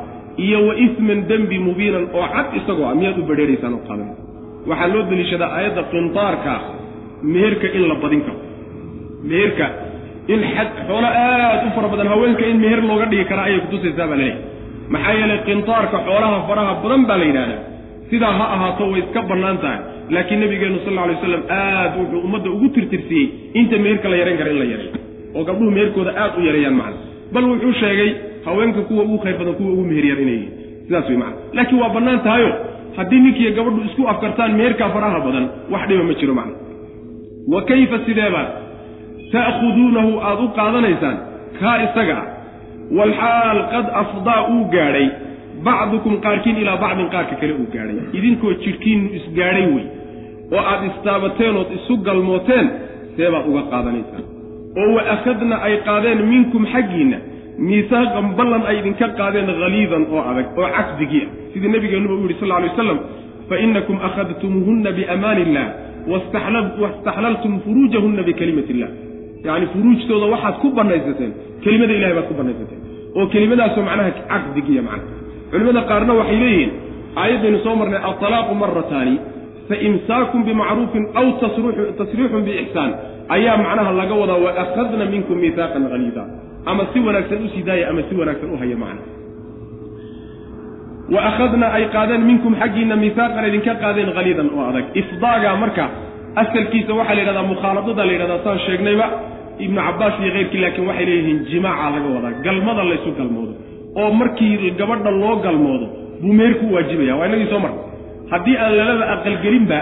iyo wa isman dembi mubiinan oo cad isagoo ah miyaad u badheeraysaan oo qaadanaysa waxaa loo deliishadaa aayadda qintaarka meherka in la badin karo. Meherka in xoolo aad u fara badan haweenka in meher looga dhigi karaa ayay kutusaysaa baa laleeyahy maxaa yeelay qintaarka xoolaha faraha badan baa la yidhahdaa sidaa ha ahaato way iska bannaan tahay. Laakiin nabigeennu sal alla alay waslam aad wuxuu ummadda ugu tirtirsiyey inta meherka la yarayn kara in la yareeyo oo gabdhuhu meherkooda aad u yareeyaan macna bal wuxuu sheegay haweenka kuwa ugu khayr badan kuwa ugu meher yar inay yihiin sidaas way macna laakiin waa bannaan tahayo. Haddii ninkiiyo gabadhu isku afkartaan meherkaa faraha badan wax dhiba ma jiro macna wa kayfa sideebaad ta'khuduunahu aad u qaadanaysaan kaa isaga. Ah walxaal qad afdaa uu gaadhay bacdukum qaarkiin ilaa bacdin qaarka kale uu gaadhay. Idinkoo jidhkiinnu isgaadhay wey oo aad istaabateen ood isu galmooteen seebaad uga qaadanaysaan. Oo wa akhadna ay qaadeen minkum xaggiinna miisaaqan ballan ay idinka qaadeen haliidan oo adag oo caqdigii ah. Sidii nabigeennuba u yidhi sal alay waslam fa inakum akhadtumuuhunna biamaani illah wastaxlaltum furuujahunna bikalimati illah yacni furuujtooda waxaad ku banaysateen kelimada ilahay baad ku banaysateen oo kelimadaasoo macnaha caqdigiiya macnaha culimmada qaarna waxay leeyihiin aayaddaynu soo marnay altalaaqu marataani fa imsaakun bimacruufin aw tasriixun biixsaan ayaa macnaha laga wadaa wa akhadna minkum miihaaqan haliida ama si wanaagsan u sii daaya ama si wanaagsan u haya macna. Wa akhadna ay qaadeen minkum xaggiinna miihaaqan idinka qaadeen haliidan oo adag. Ifdaaga marka asalkiisa waxaa la yidhahdaa mukhaaladada la yidhahdaa saan sheegnayba ibnu cabbaas iyo keyrkii laakiin waxay leeyihiin jimaaca laga wadaa. Galmada laysu galmoodo. Oo markii gabadha loo galmoodo buu meher ku waajibaya waa inagii soo marka haddii aan lalaba aqalgelinba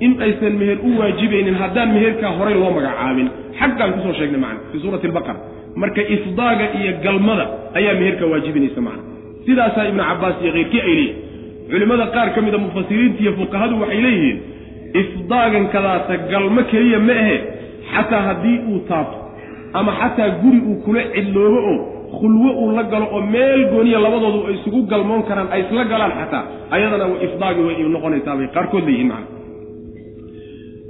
in aysan meher u waajibaynin haddaan meherkaa horay loo magacaabin xaggaan ku soo sheegnay macna fii suurati albaqara. Marka ifdaaga iyo galmada ayaa meherka waajibinaysa macna. Sidaasaa ibnu cabbaas iyo keyrkii ay leeyihiin culimmada qaar ka mida mufasiriinta iyo fuqahadu waxay leeyihiin ifdaagan galmo keliya ma ahe xataa haddii uu taabto ama xataa guri uu kula cidloobo oo khulwo uu la galo oo meel gooniya labadoodu ay isugu galmoon karaan ay isla galaan xataa ayadana ifdaagi way noqonaysaabay qaarkood leeyihiin macna.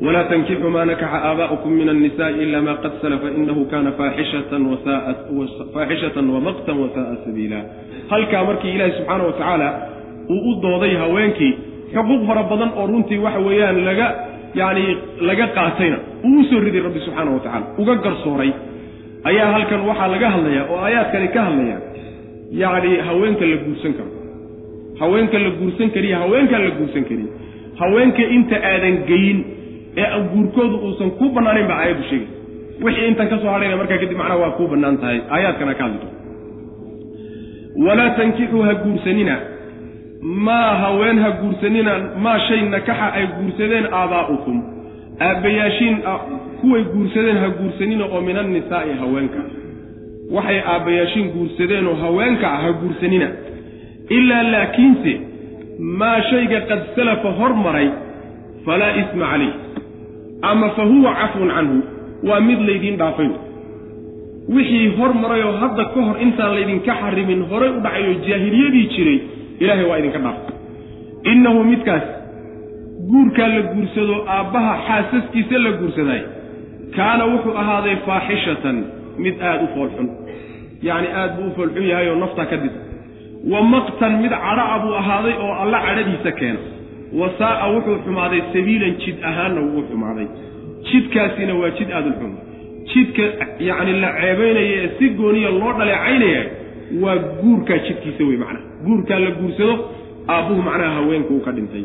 Walaa tankixuu maa nakaxa aabaa'ukum min annisaai ila ma qad salafa inahu kana faaxishatan wamaqtan wasa'a sabiila. Halkaa markii ilaahi subxaana wa tacaala uu u dooday haweenkii xuquuq fara badan oo runtii waxa weeyaan laga yacni laga qaatayna. Uu soo riday rabbi subxaana wa tacala uga garsooray. Ayaa halkan waxaa laga hadlayaa oo aayaadkani ka hadlayaan yacni haweenka la guursan karo. Haweenka la guursan kariyo haweenkaan la guursan karin haweenka inta aadan geyin ee guurkoodu uusan kuu bannaanayn baa aayaddu sheegaysa. Wixii intan ka soo hadhayna markaa kadib macnaha waa kuu bannaan tahay. Aayaadkana ka hadli walaa tankixuu ha guursanina maa haween ha guursanina maa shay nakaxa ay guursadeen aabaa'ukum aabbayaashiin kuway guursadeen ha guursanina oo min annisaa'i haweenka. Waxay aabbayaashiin guursadeenoo haweenka ah ha guursanina ilaa laakiinse maa shayga qad salafa hormaray falaa isma calayh. Ama fa huwa cafwun canhu waa mid laydiin dhaafay. Wixii hormaray oo hadda ka hor intaan laydinka xarimin horay u dhacayoo jaahiliyadii jiray ilaahay waa idinka dhaafay innahu midkaas guurkaa la guursado aabbaha xaasaskiisa la guursaday kaana wuxuu ahaaday faaxishatan mid aada u foolxun. Yacni aad buu u foolxun yahay oo naftaa ka dida wa maqtan mid cadha'a buu ahaaday oo alla cadhadiisa keena. Wa saa'a wuxuu xumaaday sabiilan jid ahaanna wuu xumaaday. Jidkaasina waa jid aada u xun. Jidka yacni la ceebaynaya ee si gooniya loo dhaleecaynaya waa guurkaa jidkiisa wey macnaha. Guurkaa la guursado aabbuhu macnaha haweenka uu ka dhintay.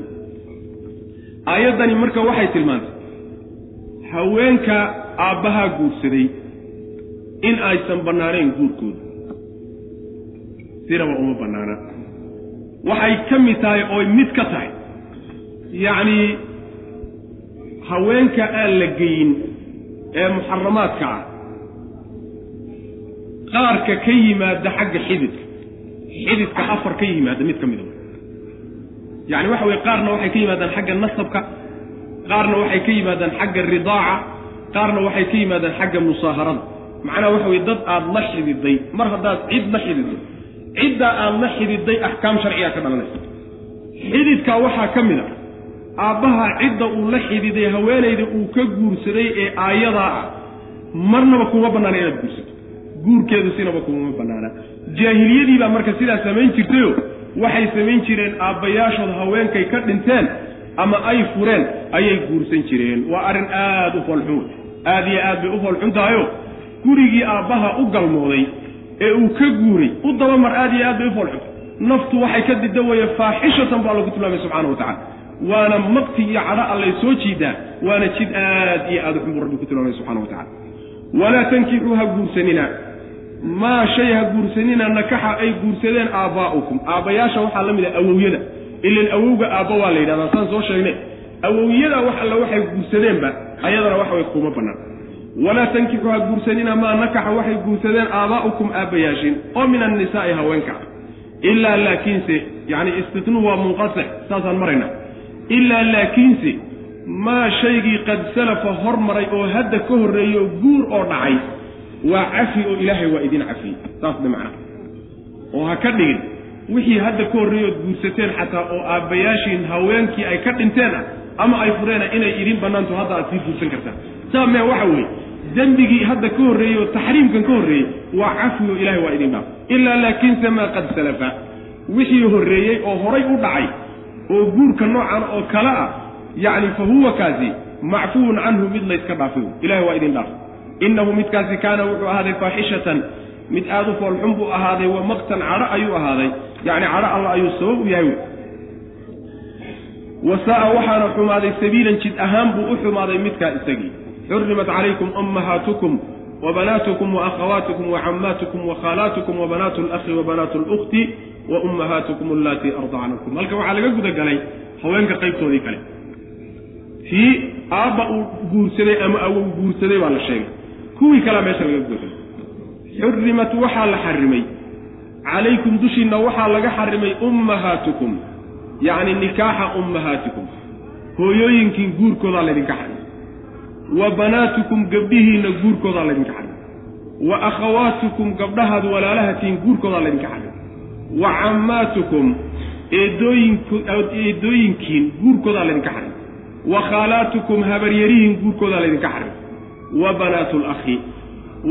Aayaddani marka waxay tilmaantay haweenka aabbahaa guursaday in aysan bannaanayn guurkooda. Sinaba uma bannaana. Waxay ka mid tahay ooy mid ka tahay. Yacnii haweenka aan la geyin ee muxaramaadka ah qaarka ka yimaada xagga xididka. Xididka afar ka yimaada mid ka mida yacni waxa weye qaarna waxay ka yimaadaan xagga nasabka qaarna waxay ka yimaadaan xagga ridaaca qaarna waxay ka yimaadaan xagga musaaharada. Macnaha waxa weye dad aada la xididay mar haddaad cid la xididdo ciddaa aada la xididay axkaam sharcigaa ka dhalanaysa. Xididkaa waxaa ka mid a aabbaha cidda uu la xididay haweenayda uu ka guursaday ee aayadaa ah marnaba kuma bannaana inaad guursato guurkeedu sinaba kuma bannaana. Jaahiliyadiibaa marka sidaa samayn jirtayo waxay samayn jireen aabbayaashood haweenkay ka dhinteen ama ay fureen ayay guursan jireen. Waa arrin aada u foolxun. Aada iyo aad bay u foolxun tahayo. Gurigii aabbaha u galmooday ee uu ka guuray u dabamar aad iyo aad bay u foolxunta naftu waxay ka dida weeye faaxishatan baa lagu tilmaamay subxana wa tacala waana maqti iyo cadho allay soo jiidaa waana jid aad iyo aad u xun buu rabbi ku tilmaamay subxana wa tacala walaa tankixuu ha guursanina maa shay ha guursanina nakaxa ay guursadeen aabbaa'ukum aabbayaasha waxaa la mid ah awowyada ilan awowga aabba waa la yidhahdaa saan soo sheegnay. Awowyada wax alla waxay guursadeenba ayadana waxa way kuma bannaan walaa tankixuu ha guursanina maa nakaxa waxay guursadeen aabaa'ukum aabbayaashin oo min annisaa'i haweenka. Ilaa laakiinse yacni istitnuhu waa munqasix saasaan marayna. Ilaa laakiinse maa shaygii qad salafa hormaray oo hadda ka horreeyo guur oo dhacay waa cafi oo ilaahay waa idin cafiyey saas de macnaha oo ha ka dhigin wixii hadda ka horreeyo ood guursateen xataa oo aabbayaashiin haweenkii ay ka dhinteen ah ama ay fureena inay idin bannaanto hadda aad sii guursan kartaan. Saa mee waxa weeye. Dembigii hadda ka horreeyey oo taxriimkan ka horreeyey waa cafwi oo ilahay waa idin dhaaf. Ilaa laakiinse maa qad salafa. Wixii horreeyey oo horay u dhacay oo guurka noocan oo kale ah yacni fa huwa kaasi macfuwun canhu mid layska dhaafay ilahay waa idin dhaaf innahu midkaasi kaana wuxuu ahaaday faaxishatan mid aada u foolxun buu ahaaday wa maqtan cadho ayuu ahaaday. Yacni cadho alla ayuu sabab u yahay. Wasaa-a waxaana xumaaday sabiilan jid ahaan buu u xumaaday midkaa isagii. Xurimat calaykum ummahaatukum wa banaatukum wa akhawaatukum wa cammaatukum wa khaalaatukum wa wa wa ummahaatukum allatii ardacnakum halkan waxaa laga guda galay haweenka qaybtoodii kale. Tii aabba uu guursaday ama awow guursaday baa la sheegay kuwii kalea meesha laga galay xurimat waxaa la xarimay calaykum dushiinna waxaa laga xarimay ummahaatukum. Yacni nikaaxa ummahaatikum hooyooyinkiin guurkoodaa laydinka xarimay wa banaatukum gabdhihiinna guurkoodaa laydinka xarimay wa akhawaatukum gabdhahaad walaalahatiin guurkoodaa laydinka xarimay wa cammaatukum eedooyinkiin guurkoodaa laydinka xarimay wa khaalaatukum habaryarihiin guurkoodaa laydinka xarimay wa banaatu lakhi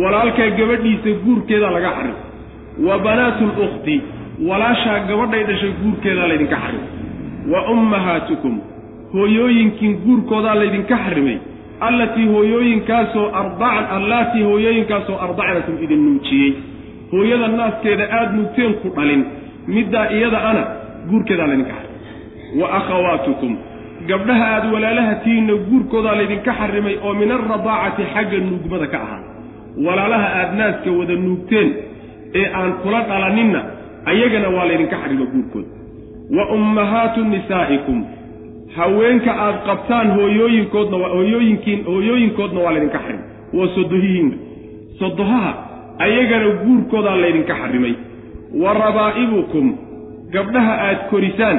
walaalkaa gabadhiisa guurkeedaa laga xarimay wa banaatu lukhti walaashaa gabadhay dhashay guurkeedaa laydinka xarimay wa ummahaatukum. Hooyooyinkiin guurkoodaa laydinka xarimay. Allatii hooyooyinkaasoo ardacan allaatii hooyooyinkaasoo ardacnakum idin nuujiyey. Hooyada naaskeeda aada nuugteen ku dhalin. Middaa iyada ana guurkeedaa laydinka xarimay wa akhawaatukum gabdhaha aada walaalahatiinna guurkoodaa laydinka xarimay oo min alradaacati xagga nuugmada ka ahaa. Walaalaha aada naaska wada nuugteen ee aan kula dhalaninna ayagana waa laydinka xarimo guurkooda. Wa ummahaatu nisaa'ikum haweenka aad qabtaan hooyooyinkoodna hooyooyinkiin hooyooyinkoodna waa laydinka xarimay. Waa sodohihiinna sodohaha ayagana guurkoodaa laydinka xarimay. Wa rabaa'ibukum gabdhaha aad korisaan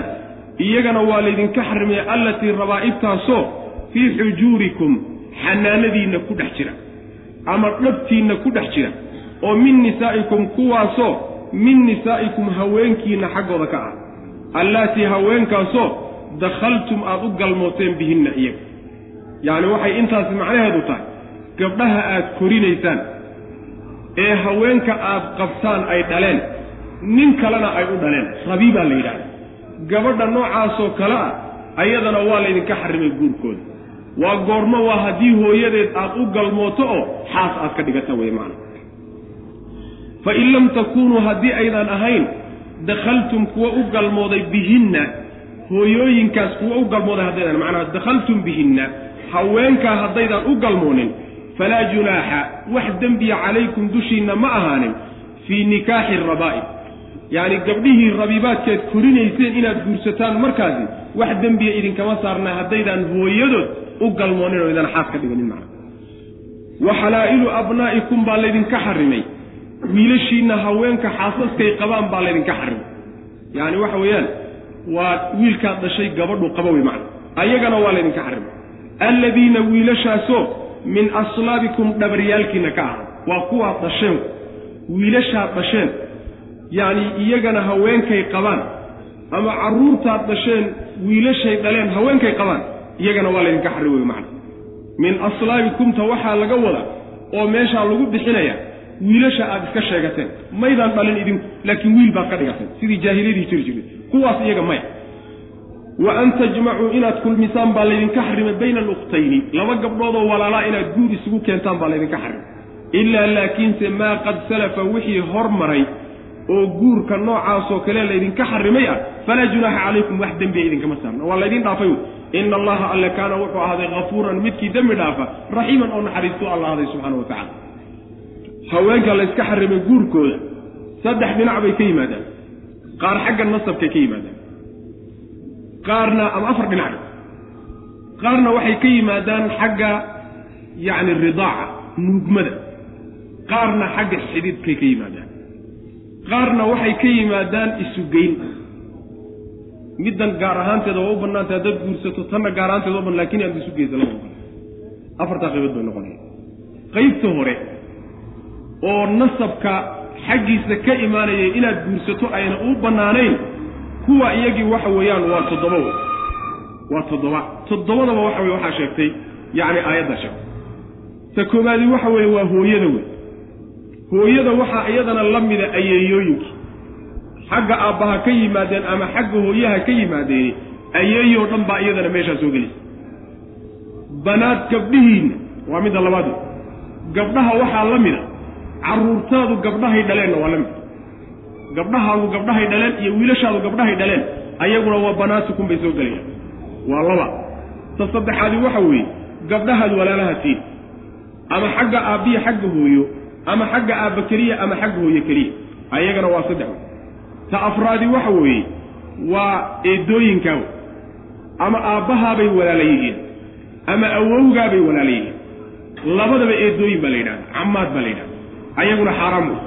iyagana waa laydinka xarimay allatii rabaa'ibtaasoo fii xujuurikum xanaanadiinna ku dhex jira ama dhabtiinna ku dhex jira oo min nisaa'ikum kuwaasoo min nisaa'ikum haweenkiinna xaggooda ka ah allaatii haweenkaasoo dakhaltum aad u galmooteen bihinna iyaga. Yacni waxay intaasi macnaheedu tahay gabdhaha aad korinaysaan ee haweenka aad qabtaan ay dhaleen nin kalena ay u dhaleen rabii baa la yidhahda gabadha noocaasoo kale ah ayadana waa laydinka xarimay guurkooda waa goormo waa haddii hooyadeed aad u galmooto oo xaas aad ka dhigata wey macana fa in lam takuunuu haddii aydan ahayn dakhaltum kuwa u galmooday bihinna hooyooyinkaas kuwa u galmooday haddaydan macnaha dakhaltum bihinna haweenkaa haddaydan u galmoonin falaa junaaxa wax dembiya calaykum dushiinna ma ahaanin fii nikaaxi rabaa'ib yacni gabdhihii rabiibaadkeed korinayseen inaad guursataan markaasi wax dembiya idinkama saarna haddaydaan hooyadood u galmoonin oo idan xaas ka dhiganin macna. Wa xalaa'ilu abnaa'ikum baa laydinka xarimay. Wiilashiinna haweenka xaasaskay qabaan baa laydinka xarimay. Yacni waxa weeyaan waa wiilkaad dhashay gabadhu qaba wey macna. Ayagana waa laydinka xarimay. Alladiina wiilashaasoo min aslaabikum dhabaryaalkiinna ka aha waa kuwaad dhasheen. Wiilashaad dhasheen yacni iyagana haweenkay qabaan ama carruurtaad dhasheen wiilashay dhaleen haweenkay qabaan iyagana waa laydinka xarri wey macna. Min aslaabikumta waxaa laga wada oo meeshaa lagu bixinaya wiilasha aad iska sheegateen. Maydaan dhalin idinku laakiin wiil baad ka dhigateen. Sidii jaahiliyadii jiri jirtay kuwaas iyaga maya. Wa an tajmacuu inaad kulmisaan baa laydinka xarimay bayna alukhtayni laba gabdhoodoo walaalaa inaad guur isugu keentaan baa laydinka xarimay ilaa laakiinse maa qad salafa wixii hormaray oo guurka noocaasoo kale laydinka xarimay ah falaa junaaxa calaykum wax dembiya idinkama saarna waa laydin dhaafay wey ina allaha alle kaana wuxuu ahaaday hafuuran midkii dembi dhaafa raxiiman oo naxariistuu alla ahday subxana wa tacala haweenka layska xarimay guurkooda saddex dhinac bay ka yimaadaan. Qaar xagga nasabkay ka yimaadaan. Qaarna ama afar dhinac. Qaarna waxay ka yimaadaan xagga yacni ridaaca nuugmada. Qaarna xagga xididkay ka yimaadaan qaarna waxay ka yimaadaan isugeyn middan gaar ahaanteeda waa u bannaanta haddaad guursato tanna gaar ahaanteeda ban laakiin aad isu geysa ogola. Afartaa qaybood bay noqonaya qaybta hore oo nasabka xaggiisa ka imaanayay inaad guursato ayna u bannaanayn kuwa iyagii waxa weeyaan waa toddoba wey waa toddoba. Toddobadaba waxa weye waxaa sheegtay yacni aayadda sheegtay. Ta koobaadi waxa weeye waa hooyada wey hooyada waxaa iyadana la mida ayeeyooyinkii xagga aabbaha ka yimaadeen ama xagga hooyaha ka yimaadeen ayeeyoo dhan baa iyadana meeshaa soo gelaysa banaad gabdhihiinna waa midda labaad. Gabdhaha waxaa la mida carruurtaadu gabdhahay dhaleenna waa la mid gabdhahaadu gabdhahay dhaleen iyo wiilashaadu gabdhahay dhaleen ayaguna waa banaatukum bay soo gelayaan. Waa laba. Ta saddexaadi waxa weeye gabdhahaad walaalaha tiin ama xagga aabbiya xagga hooyo ama xagga aabba keliya ama xagga hooyo keliya. Ayagana waa saddex wey. Ta afraadi waxa weeye waa eedooyinkaaw ama aabbahaabay walaala yihiin ama awowgaabay walaala yihiin. Labadaba eedooyin baa la yidhahda camaad baa la yidhahda ayaguna xaaraam wey.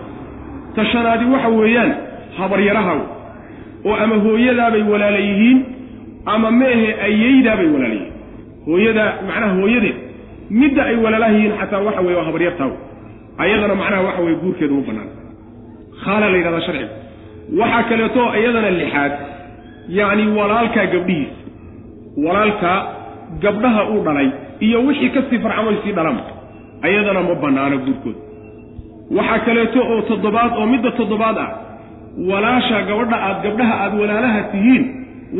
Ta shanaadi waxa weeyaan habaryarahaw oo ama hooyadaabay walaala yihiin ama meehe ayeydaabay walaala yihiin. Hooyadaa macnaha hooyadeed midda ay walaalaha yihiin xataa waxa weye waa habaryartaaw ayadana macnaha waxa weye guurkeedu ma bannaan. Khaala la yidhahdaa sharciga waxaa kaleeto iyadana lixaad yacni walaalkaa gabdhihiisa walaalkaa gabdhaha uu dhalay iyo wixii ka sii farcamoy sii dhalama ayadana ma bannaano guurkooda waxaa kaleeto oo toddobaad oo midda toddobaad ah walaasha gabadha aad gabdhaha aad walaalaha tihiin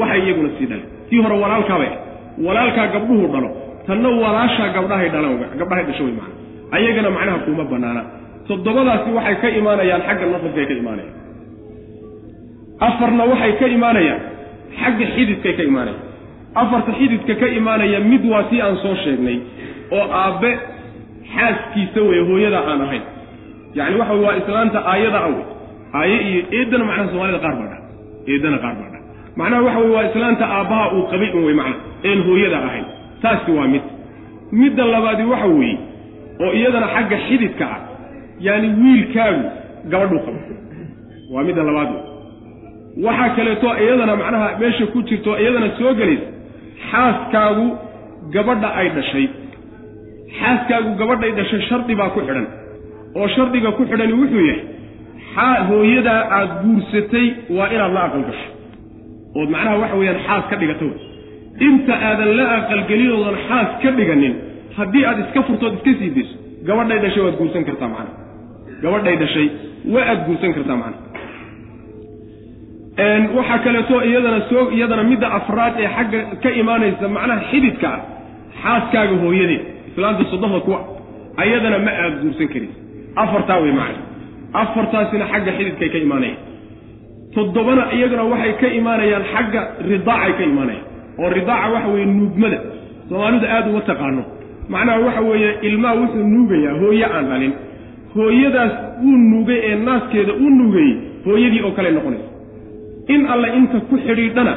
waxay iyaguna sii dhaleen tii hore walaalkaabay walaalkaa gabdhuhu dhalo tanna walaashaa gabdhahay dhalan gabdhahay dhasho wey macana ayagana macnaha kuma bannaana toddobadaasi waxay ka imaanayaan xagga nasabkay ka imaanayaan. Afarna waxay ka imaanayaan xagga xididkay ka imaanayaan. Afarta xididka ka imaanaya mid waa tii aan soo sheegnay oo aabbe xaaskiisa weye hooyada aan ahayn. Yacni waxa waa islaanta aayada awe aaye iyo eedana macnaha soomaalida qaar baa dha. Eedana qaar baa dha. Macnaha waxa weye waa islaanta aabbaha uu qabay un wey macna een hooyada ahayn. Taasi waa mid. Midda labaadi waxa weeye oo iyadana xagga xididka ah yaani wiilkaagu gabadhuu qabo waa midda labaad. Waxaa kaleeto iyadana macnaha meesha ku jirto iyadana soo gelaysa xaaskaagu gabadha ay dhashay. Xaaskaagu gabadhay dhashay shardi baa ku xidhan. Oo shardiga ku xidhani wuxuu yahay xaa hooyadaa aad guursatay waa inaad la aqal gasho ood macnaha waxa weeyaan xaas ka dhigata inta aadan la aqalgelin oodan xaas ka dhiganin haddii aad iska furtood iska sii dayso gabadhay dhashay waad guursan kartaa macnaha gabadhay dhashay waa aad guursan kartaa macnaha waxaa kaleeto iyadana soo iyadana midda afraad ee xagga ka imaanaysa macnaha xididka ah xaaskaaga hooyadeed islaanta sodohda kuwa ayadana ma aad guursan karin. Afartaa wey macna afartaasina xagga xididkay ka imaanayaan. Toddobana iyaguna waxay ka imaanayaan xagga ridaacay ka imaanayaan. Oo ridaaca waxa weeye nuugmada soomaalidu aad uma taqaano macnaha waxa weeye ilmaha wuxuu nuugayaa hooye aan dhalin hooyadaas uu nuugay ee naaskeeda u nuugayey hooyadii oo kale noqonaysa. In alle inta ku xidhiidhana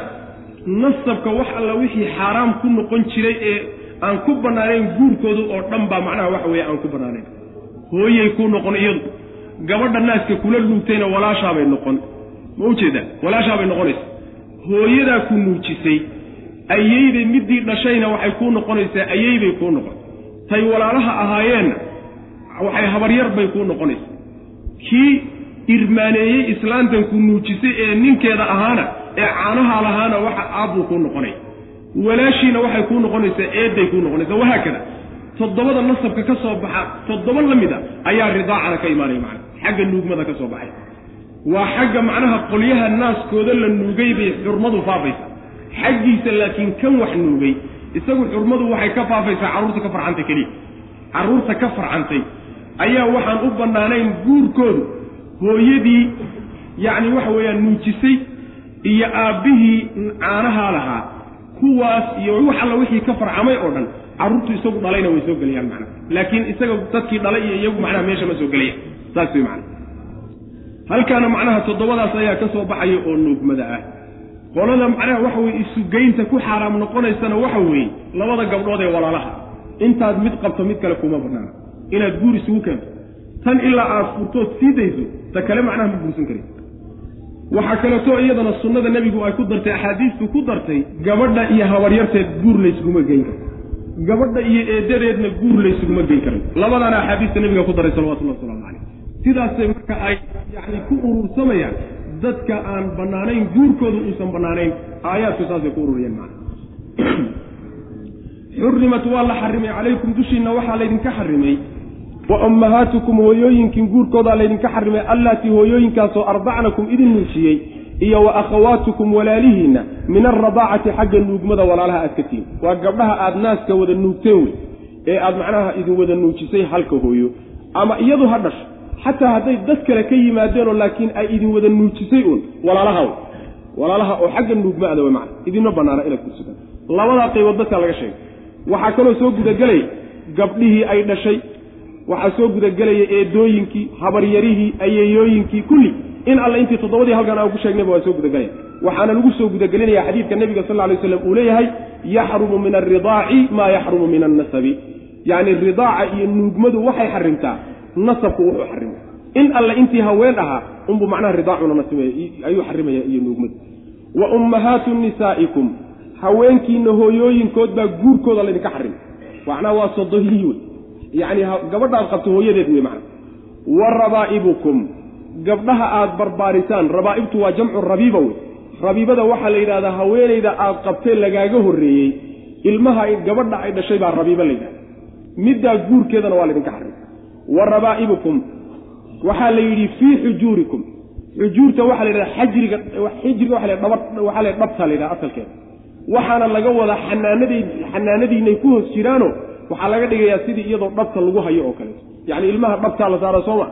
nasabka wax alla wixii xaaraam ku noqon jiray ee aan ku bannaanayn guurkoodu oo dhan baa macnaha waxa weeye aan ku bannaanayn. Hooyay kuu noqon iyadu. Gabadha naaska kula nuugtayna walaashaabay noqon. Ma u jeedaa walaashaabay noqonaysa. Hooyadaa ku nuujisay ayeyday middii dhashayna waxay kuu noqonaysaa ayeybay kuu noqon tay walaalaha ahaayeenna waxay habaryar bay kuu noqonaysaa kii irmaaneeyey islaantan ku nuujisay ee ninkeeda ahaana ee caanaha lahaana waxa aabbuu kuu noqonaya walaashiina waxay kuu noqonaysaa eedday kuu noqonaysaa wahaakada toddobada nasabka ka soo baxa toddoba la mid a ayaa ridaacana ka imaanaya macna xagga nuugmada ka soo baxay. Waa xagga macnaha qolyaha naaskooda la nuugay bay xurmadu faafaysa xaggiisa laakiin kan wax nuugay isagu xurmadu waxay ka faafaysaa carruurta ka farcantay keliya. Carruurta ka farcantay. Ayaa waxaan u bannaanayn guurkoodu hooyadii yacni waxa weeyaan nuujisay iyo aabbihii caanahaa lahaa kuwaas iyo wax alla wixii ka farcamay oo dhan carruurtu isagu dhalayna way soo gelayaan macna. Laakiin isaga dadkii dhalay iyo iyagu macnaha meesha ma soo gelaya. Saas wey macna. Halkaana macnaha toddobadaas ayaa ka soo baxaya oo nuugmada ah qolada macnaha waxa weye isugeynta ku xaaraam noqonaysana waxa weeye labada gabdhood ee walaalaha. Intaad mid qabto mid kale kuma banaana inaad guur isugu keento. Tan ilaa aad furtood sii dayso ta kale macnaha ma guursan karin. Waxaa kaleeto iyadana sunnada nebigu ay ku dartay axaadiistu ku dartay gabadha iyo habaryarteed guur laysuguma geyn karo gabadha iyo eedadeedna guur laysuguma geyn karin. Labadaana axaadiista nebiga ku daray salawatullahi wasalaamu caleyh sidaasay marka ay yani ku urursamayaan dadka aan bannaanayn guurkooda uusan bannaanayn aayaadku saasay ku ururiyeen macna *clears throat* xurimat waa la xarimay calaykum dushiinna waxaa laydinka xarimay. Wa ummahaatukum hooyooyinkiin guurkoodaa laydinka xarimay allaatii hooyooyinkaasoo ardacnakum idin nuujiyey iyo wa akhawaatukum walaalihiinna min alradaacati xagga nuugmada walaalaha aad ka tihin. Waa gabdhaha aad naaska wada nuugteen wey ee aad macnaha idin wada nuujisay halka hooyo. Ama iyadu ha dhasho xataa hadday dad kale ka yimaadeenoo laakiin ay idin wada nuujisay uun walaalaha walaalaha oo xagga nuugmaada macna. Idinma bannaana inaad kursadaan labadaa qaybood dadkaa laga sheegay. Waxaa kaloo soo gudagelaya gabdhihii ay dhashay. Waxaa soo gudagelaya eedooyinkii habaryarihii ayeeyooyinkii kulli. In alle intii toddobadii halkan aan ku sheegnayba waa soo gudagelaya waxaana lagu soo gudagelinaya xadiidka nebiga sal ly slam uu leeyahay yaxrumu min alridaaci maa yaxrumu min annasabi yacni ridaaca iyo nuugmadu waxay xarimtaa nasabku wuxuu xarimay. In alle intii haween ahaa unbuu macnaha ridaacuna nasibaya ayuu xarimaya iyo nuugmadu wa ummahaatu nisaa'ikum haweenkiina hooyooyinkood baa guurkooda laydinka xarimay. Macnaha waa sodohihii wey. Yacni gabadhaad qabto hooyadeed wey macna wa rabaa'ibukum gabdhaha aad barbaarisaan rabaa'ibtu waa jamcu rabiiba wey. Rabiibada waxaa la yidhahdaa haweenayda aad qabtee lagaaga horreeyey ilmaha gabadha ay dhashay baa rabiiba la yidhahda middaa guurkeedana waa laydinka xarimay wa rabaa'ibukum waxaa la yidhi fii xujuurikum. Xujuurta waxaa la yidhahda xajriga xijriga waa dhaba waxaa la dhabta la yidhahda asalkeeda. Waxaana laga wadaa xanaanadii xanaanadiinay ku hoos jiraano waxaa laga dhigayaa sidii iyadoo dhabta lagu hayo oo kaleeto yacni ilmaha dhabtaa la saara sooma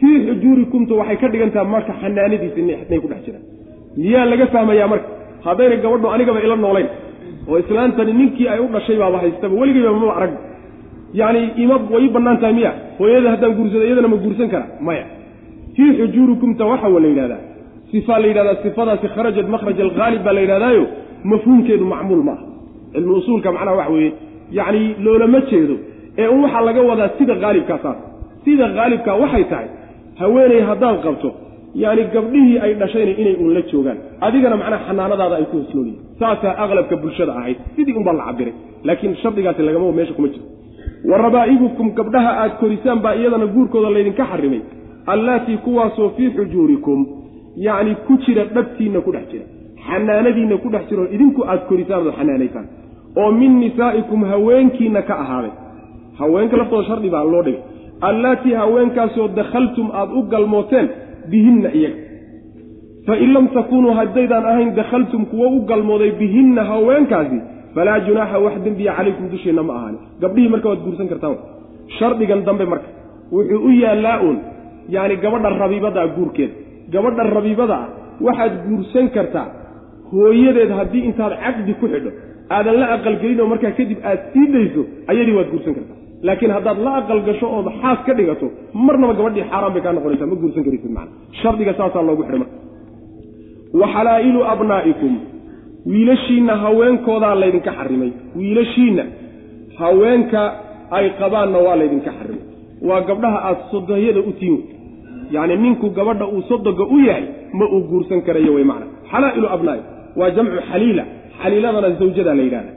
fii xujuurikumta waxay ka dhigan taha marka xanaanadiisi nay ku dhex jiraan. Miyaa laga fahmayaa marka? Haddayna gabadhu anigaba ila noolayn. Oo islaantani ninkii ay u dhashay baaba haystaba weligayba maba arag yacni ima way bannaan tahay miya? Hooyada haddaan guursado iyadana ma guursan kara. Maya. Fii xujuurikumta waxa wa la yidhahdaa. Sifaa la yidhahdaa sifadaasi kharajat makhraj alghaalib baa la yidhahdaayo mafhuumkeedu macmuul ma aha. Cilmu usuulka macnaha waxa weeye. Yacni loolama jeedo ee un waxaa laga wadaa sida haalibkaa saas sida haalibkaa waxay tahay haweeney haddaad qabto yacni gabdhihii ay dhashayna inay un la joogaan. Adigana macnaha xanaanadaada ay ku hosnooliyiin saasaa aqlabka bulshada ahayd. Sidii unbaa la cabiray laakiin shardigaasi lagama meesha kuma jiro wa rabaa'ibukum gabdhaha aad korisaan baa iyadana guurkooda laydinka xarimay. Allaatii kuwaasoo fii xujuurikum yacni ku jira dhabtiinna ku dhex jira. Xanaanadiinna ku dhex jiroo idinku aad korisaan ood xanaanaysaan oo min nisaa'ikum haweenkiinna ka ahaaday. Haweenka laftooda shardi baa loo dhigay. Allaatii haweenkaasoo dakhaltum aad u galmooteen bihinna iyaga. Fa in lam takuunuu haddaydaan ahayn dakhaltum kuwo u galmooday bihinna haweenkaasi falaa junaaxa wax dembiya calaykum dushiinna ma ahaani. Gabdhihii marka waad guursan kartaan shardigan dambe marka wuxuu u yaallaa uun. Yacni gabadha rabiibadaa guurkeeda gabadha rabiibada ah waxaad guursan kartaa hooyadeed haddii intaad caqdi ku xidho. Aadan la aqalgelin oo markaa kadib aad sii dayso ayadii waad guursan kartaa. Laakiin haddaad la aqal gasho ood xaas ka dhigato marnaba gabadhii xaaraan bay kaa noqonaysaa. Ma guursan karaysid macna. Shardiga saasaa loogu xidhay marka. Wa xalaa'ilu abnaa'ikum wiilashiinna haweenkoodaa laydinka xarimay. Wiilashiinna haweenka ay qabaanna waa laydinka xarimay. Waa gabdhaha aad sodohyada u tihin yacni ninku gabadha uu sodoga u yahay ma uu guursan karayo wey macna. Xalaa'ilu abnaa'ikum waa jamcu xaliila. Xaliiladana zawjadaa la yidhahda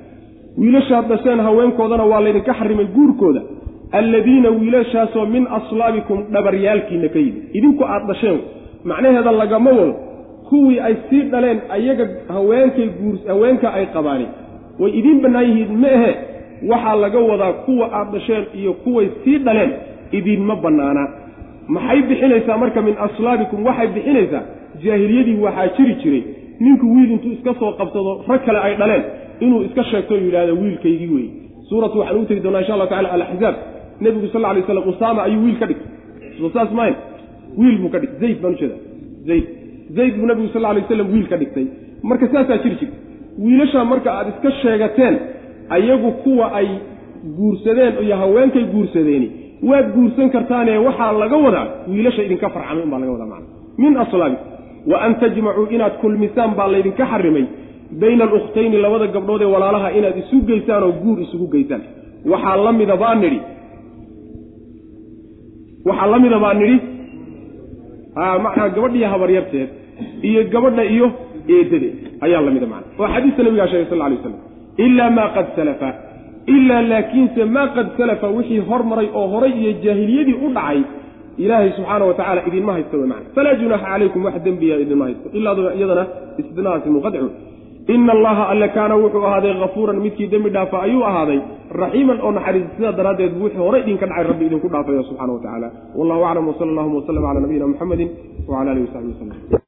wiilashaad dhasheen haweenkoodana waa laydinka xarimay guurkooda. Alladiina wiilashaasoo min aslaabikum dhabaryaalkiina ka yimid. Idinku aad dhasheen macnaheeda lagama wado kuwii ay sii dhaleen ayaga haweenkay guur haweenka ay qabaani. Way idiin bannaan yihiin ma ahe waxaa laga wadaa kuwa aad dhasheen iyo kuway sii dhaleen idiinma bannaana maxay bixinaysaa marka min aslaabikum? Waxay bixinaysaa. Jaahiliyadii waxaa jiri jiray. Ninku wiil intuu iska soo qabsado rag kale ay dhaleen. Inuu iska sheegto o wiilkaygii weeye. Suuratu waxaan ugu tegi doonaa insha allahu tacala alaxzaab nebigu sal alay slam usaama ayuu wiil ka dhigtay. Soo saas mayn wiil buu ka dhigtay. Zayd baan ujeeda zayd zayd buu nebigu sal alay waslam wiil ka dhigtay. Marka saasaa jiri jirta wiilashaa marka aad iska sheegateen ayagu kuwa ay guursadeen iyo haweenkay guursadeeni waad guursan kartaane waxaa laga wadaa wiilasha idinka farcamay unbaa laga wadaa macana min aslaabi wa an tajmacuu inaad kulmisaan baa laydinka xarimay bayna alukhtayni labada gabdhood ee walaalaha inaad isu geysaan oo guur isugu geysaan. Waxaa la mida baa nidhi. Waxaa la mida baa nidhi macnaa gabadhiiyo habaryarteed iyo gabadha iyo eedadeed ayaa la mida macna oo xadiista nabigaa sheegay sal alay waslam ilaa maa qad salafa. Ilaa laakiinse maa qad salafa wixii hormaray oo horay iyo jaahiliyadii u dhacay ilaahay subxaana wa tacala idinma haysto wey macna falaa junaaxa calaykum wax dembiya idinma haysto. Ilaa iyadana istinaasi muqadcu ina allaha alle kaana wuxuu ahaaday hafuuran midkii dembi dhaafa ayuu ahaaday. Raxiiman oo naxariis sidaa daraaddeed wixii hore idinka dhacay rabbi idinku dhaafaya subxana wa tacaala wallahu aclam wsala allahuma waslm cala nabiyina muxamedi wcala alihi wasaxbi waslm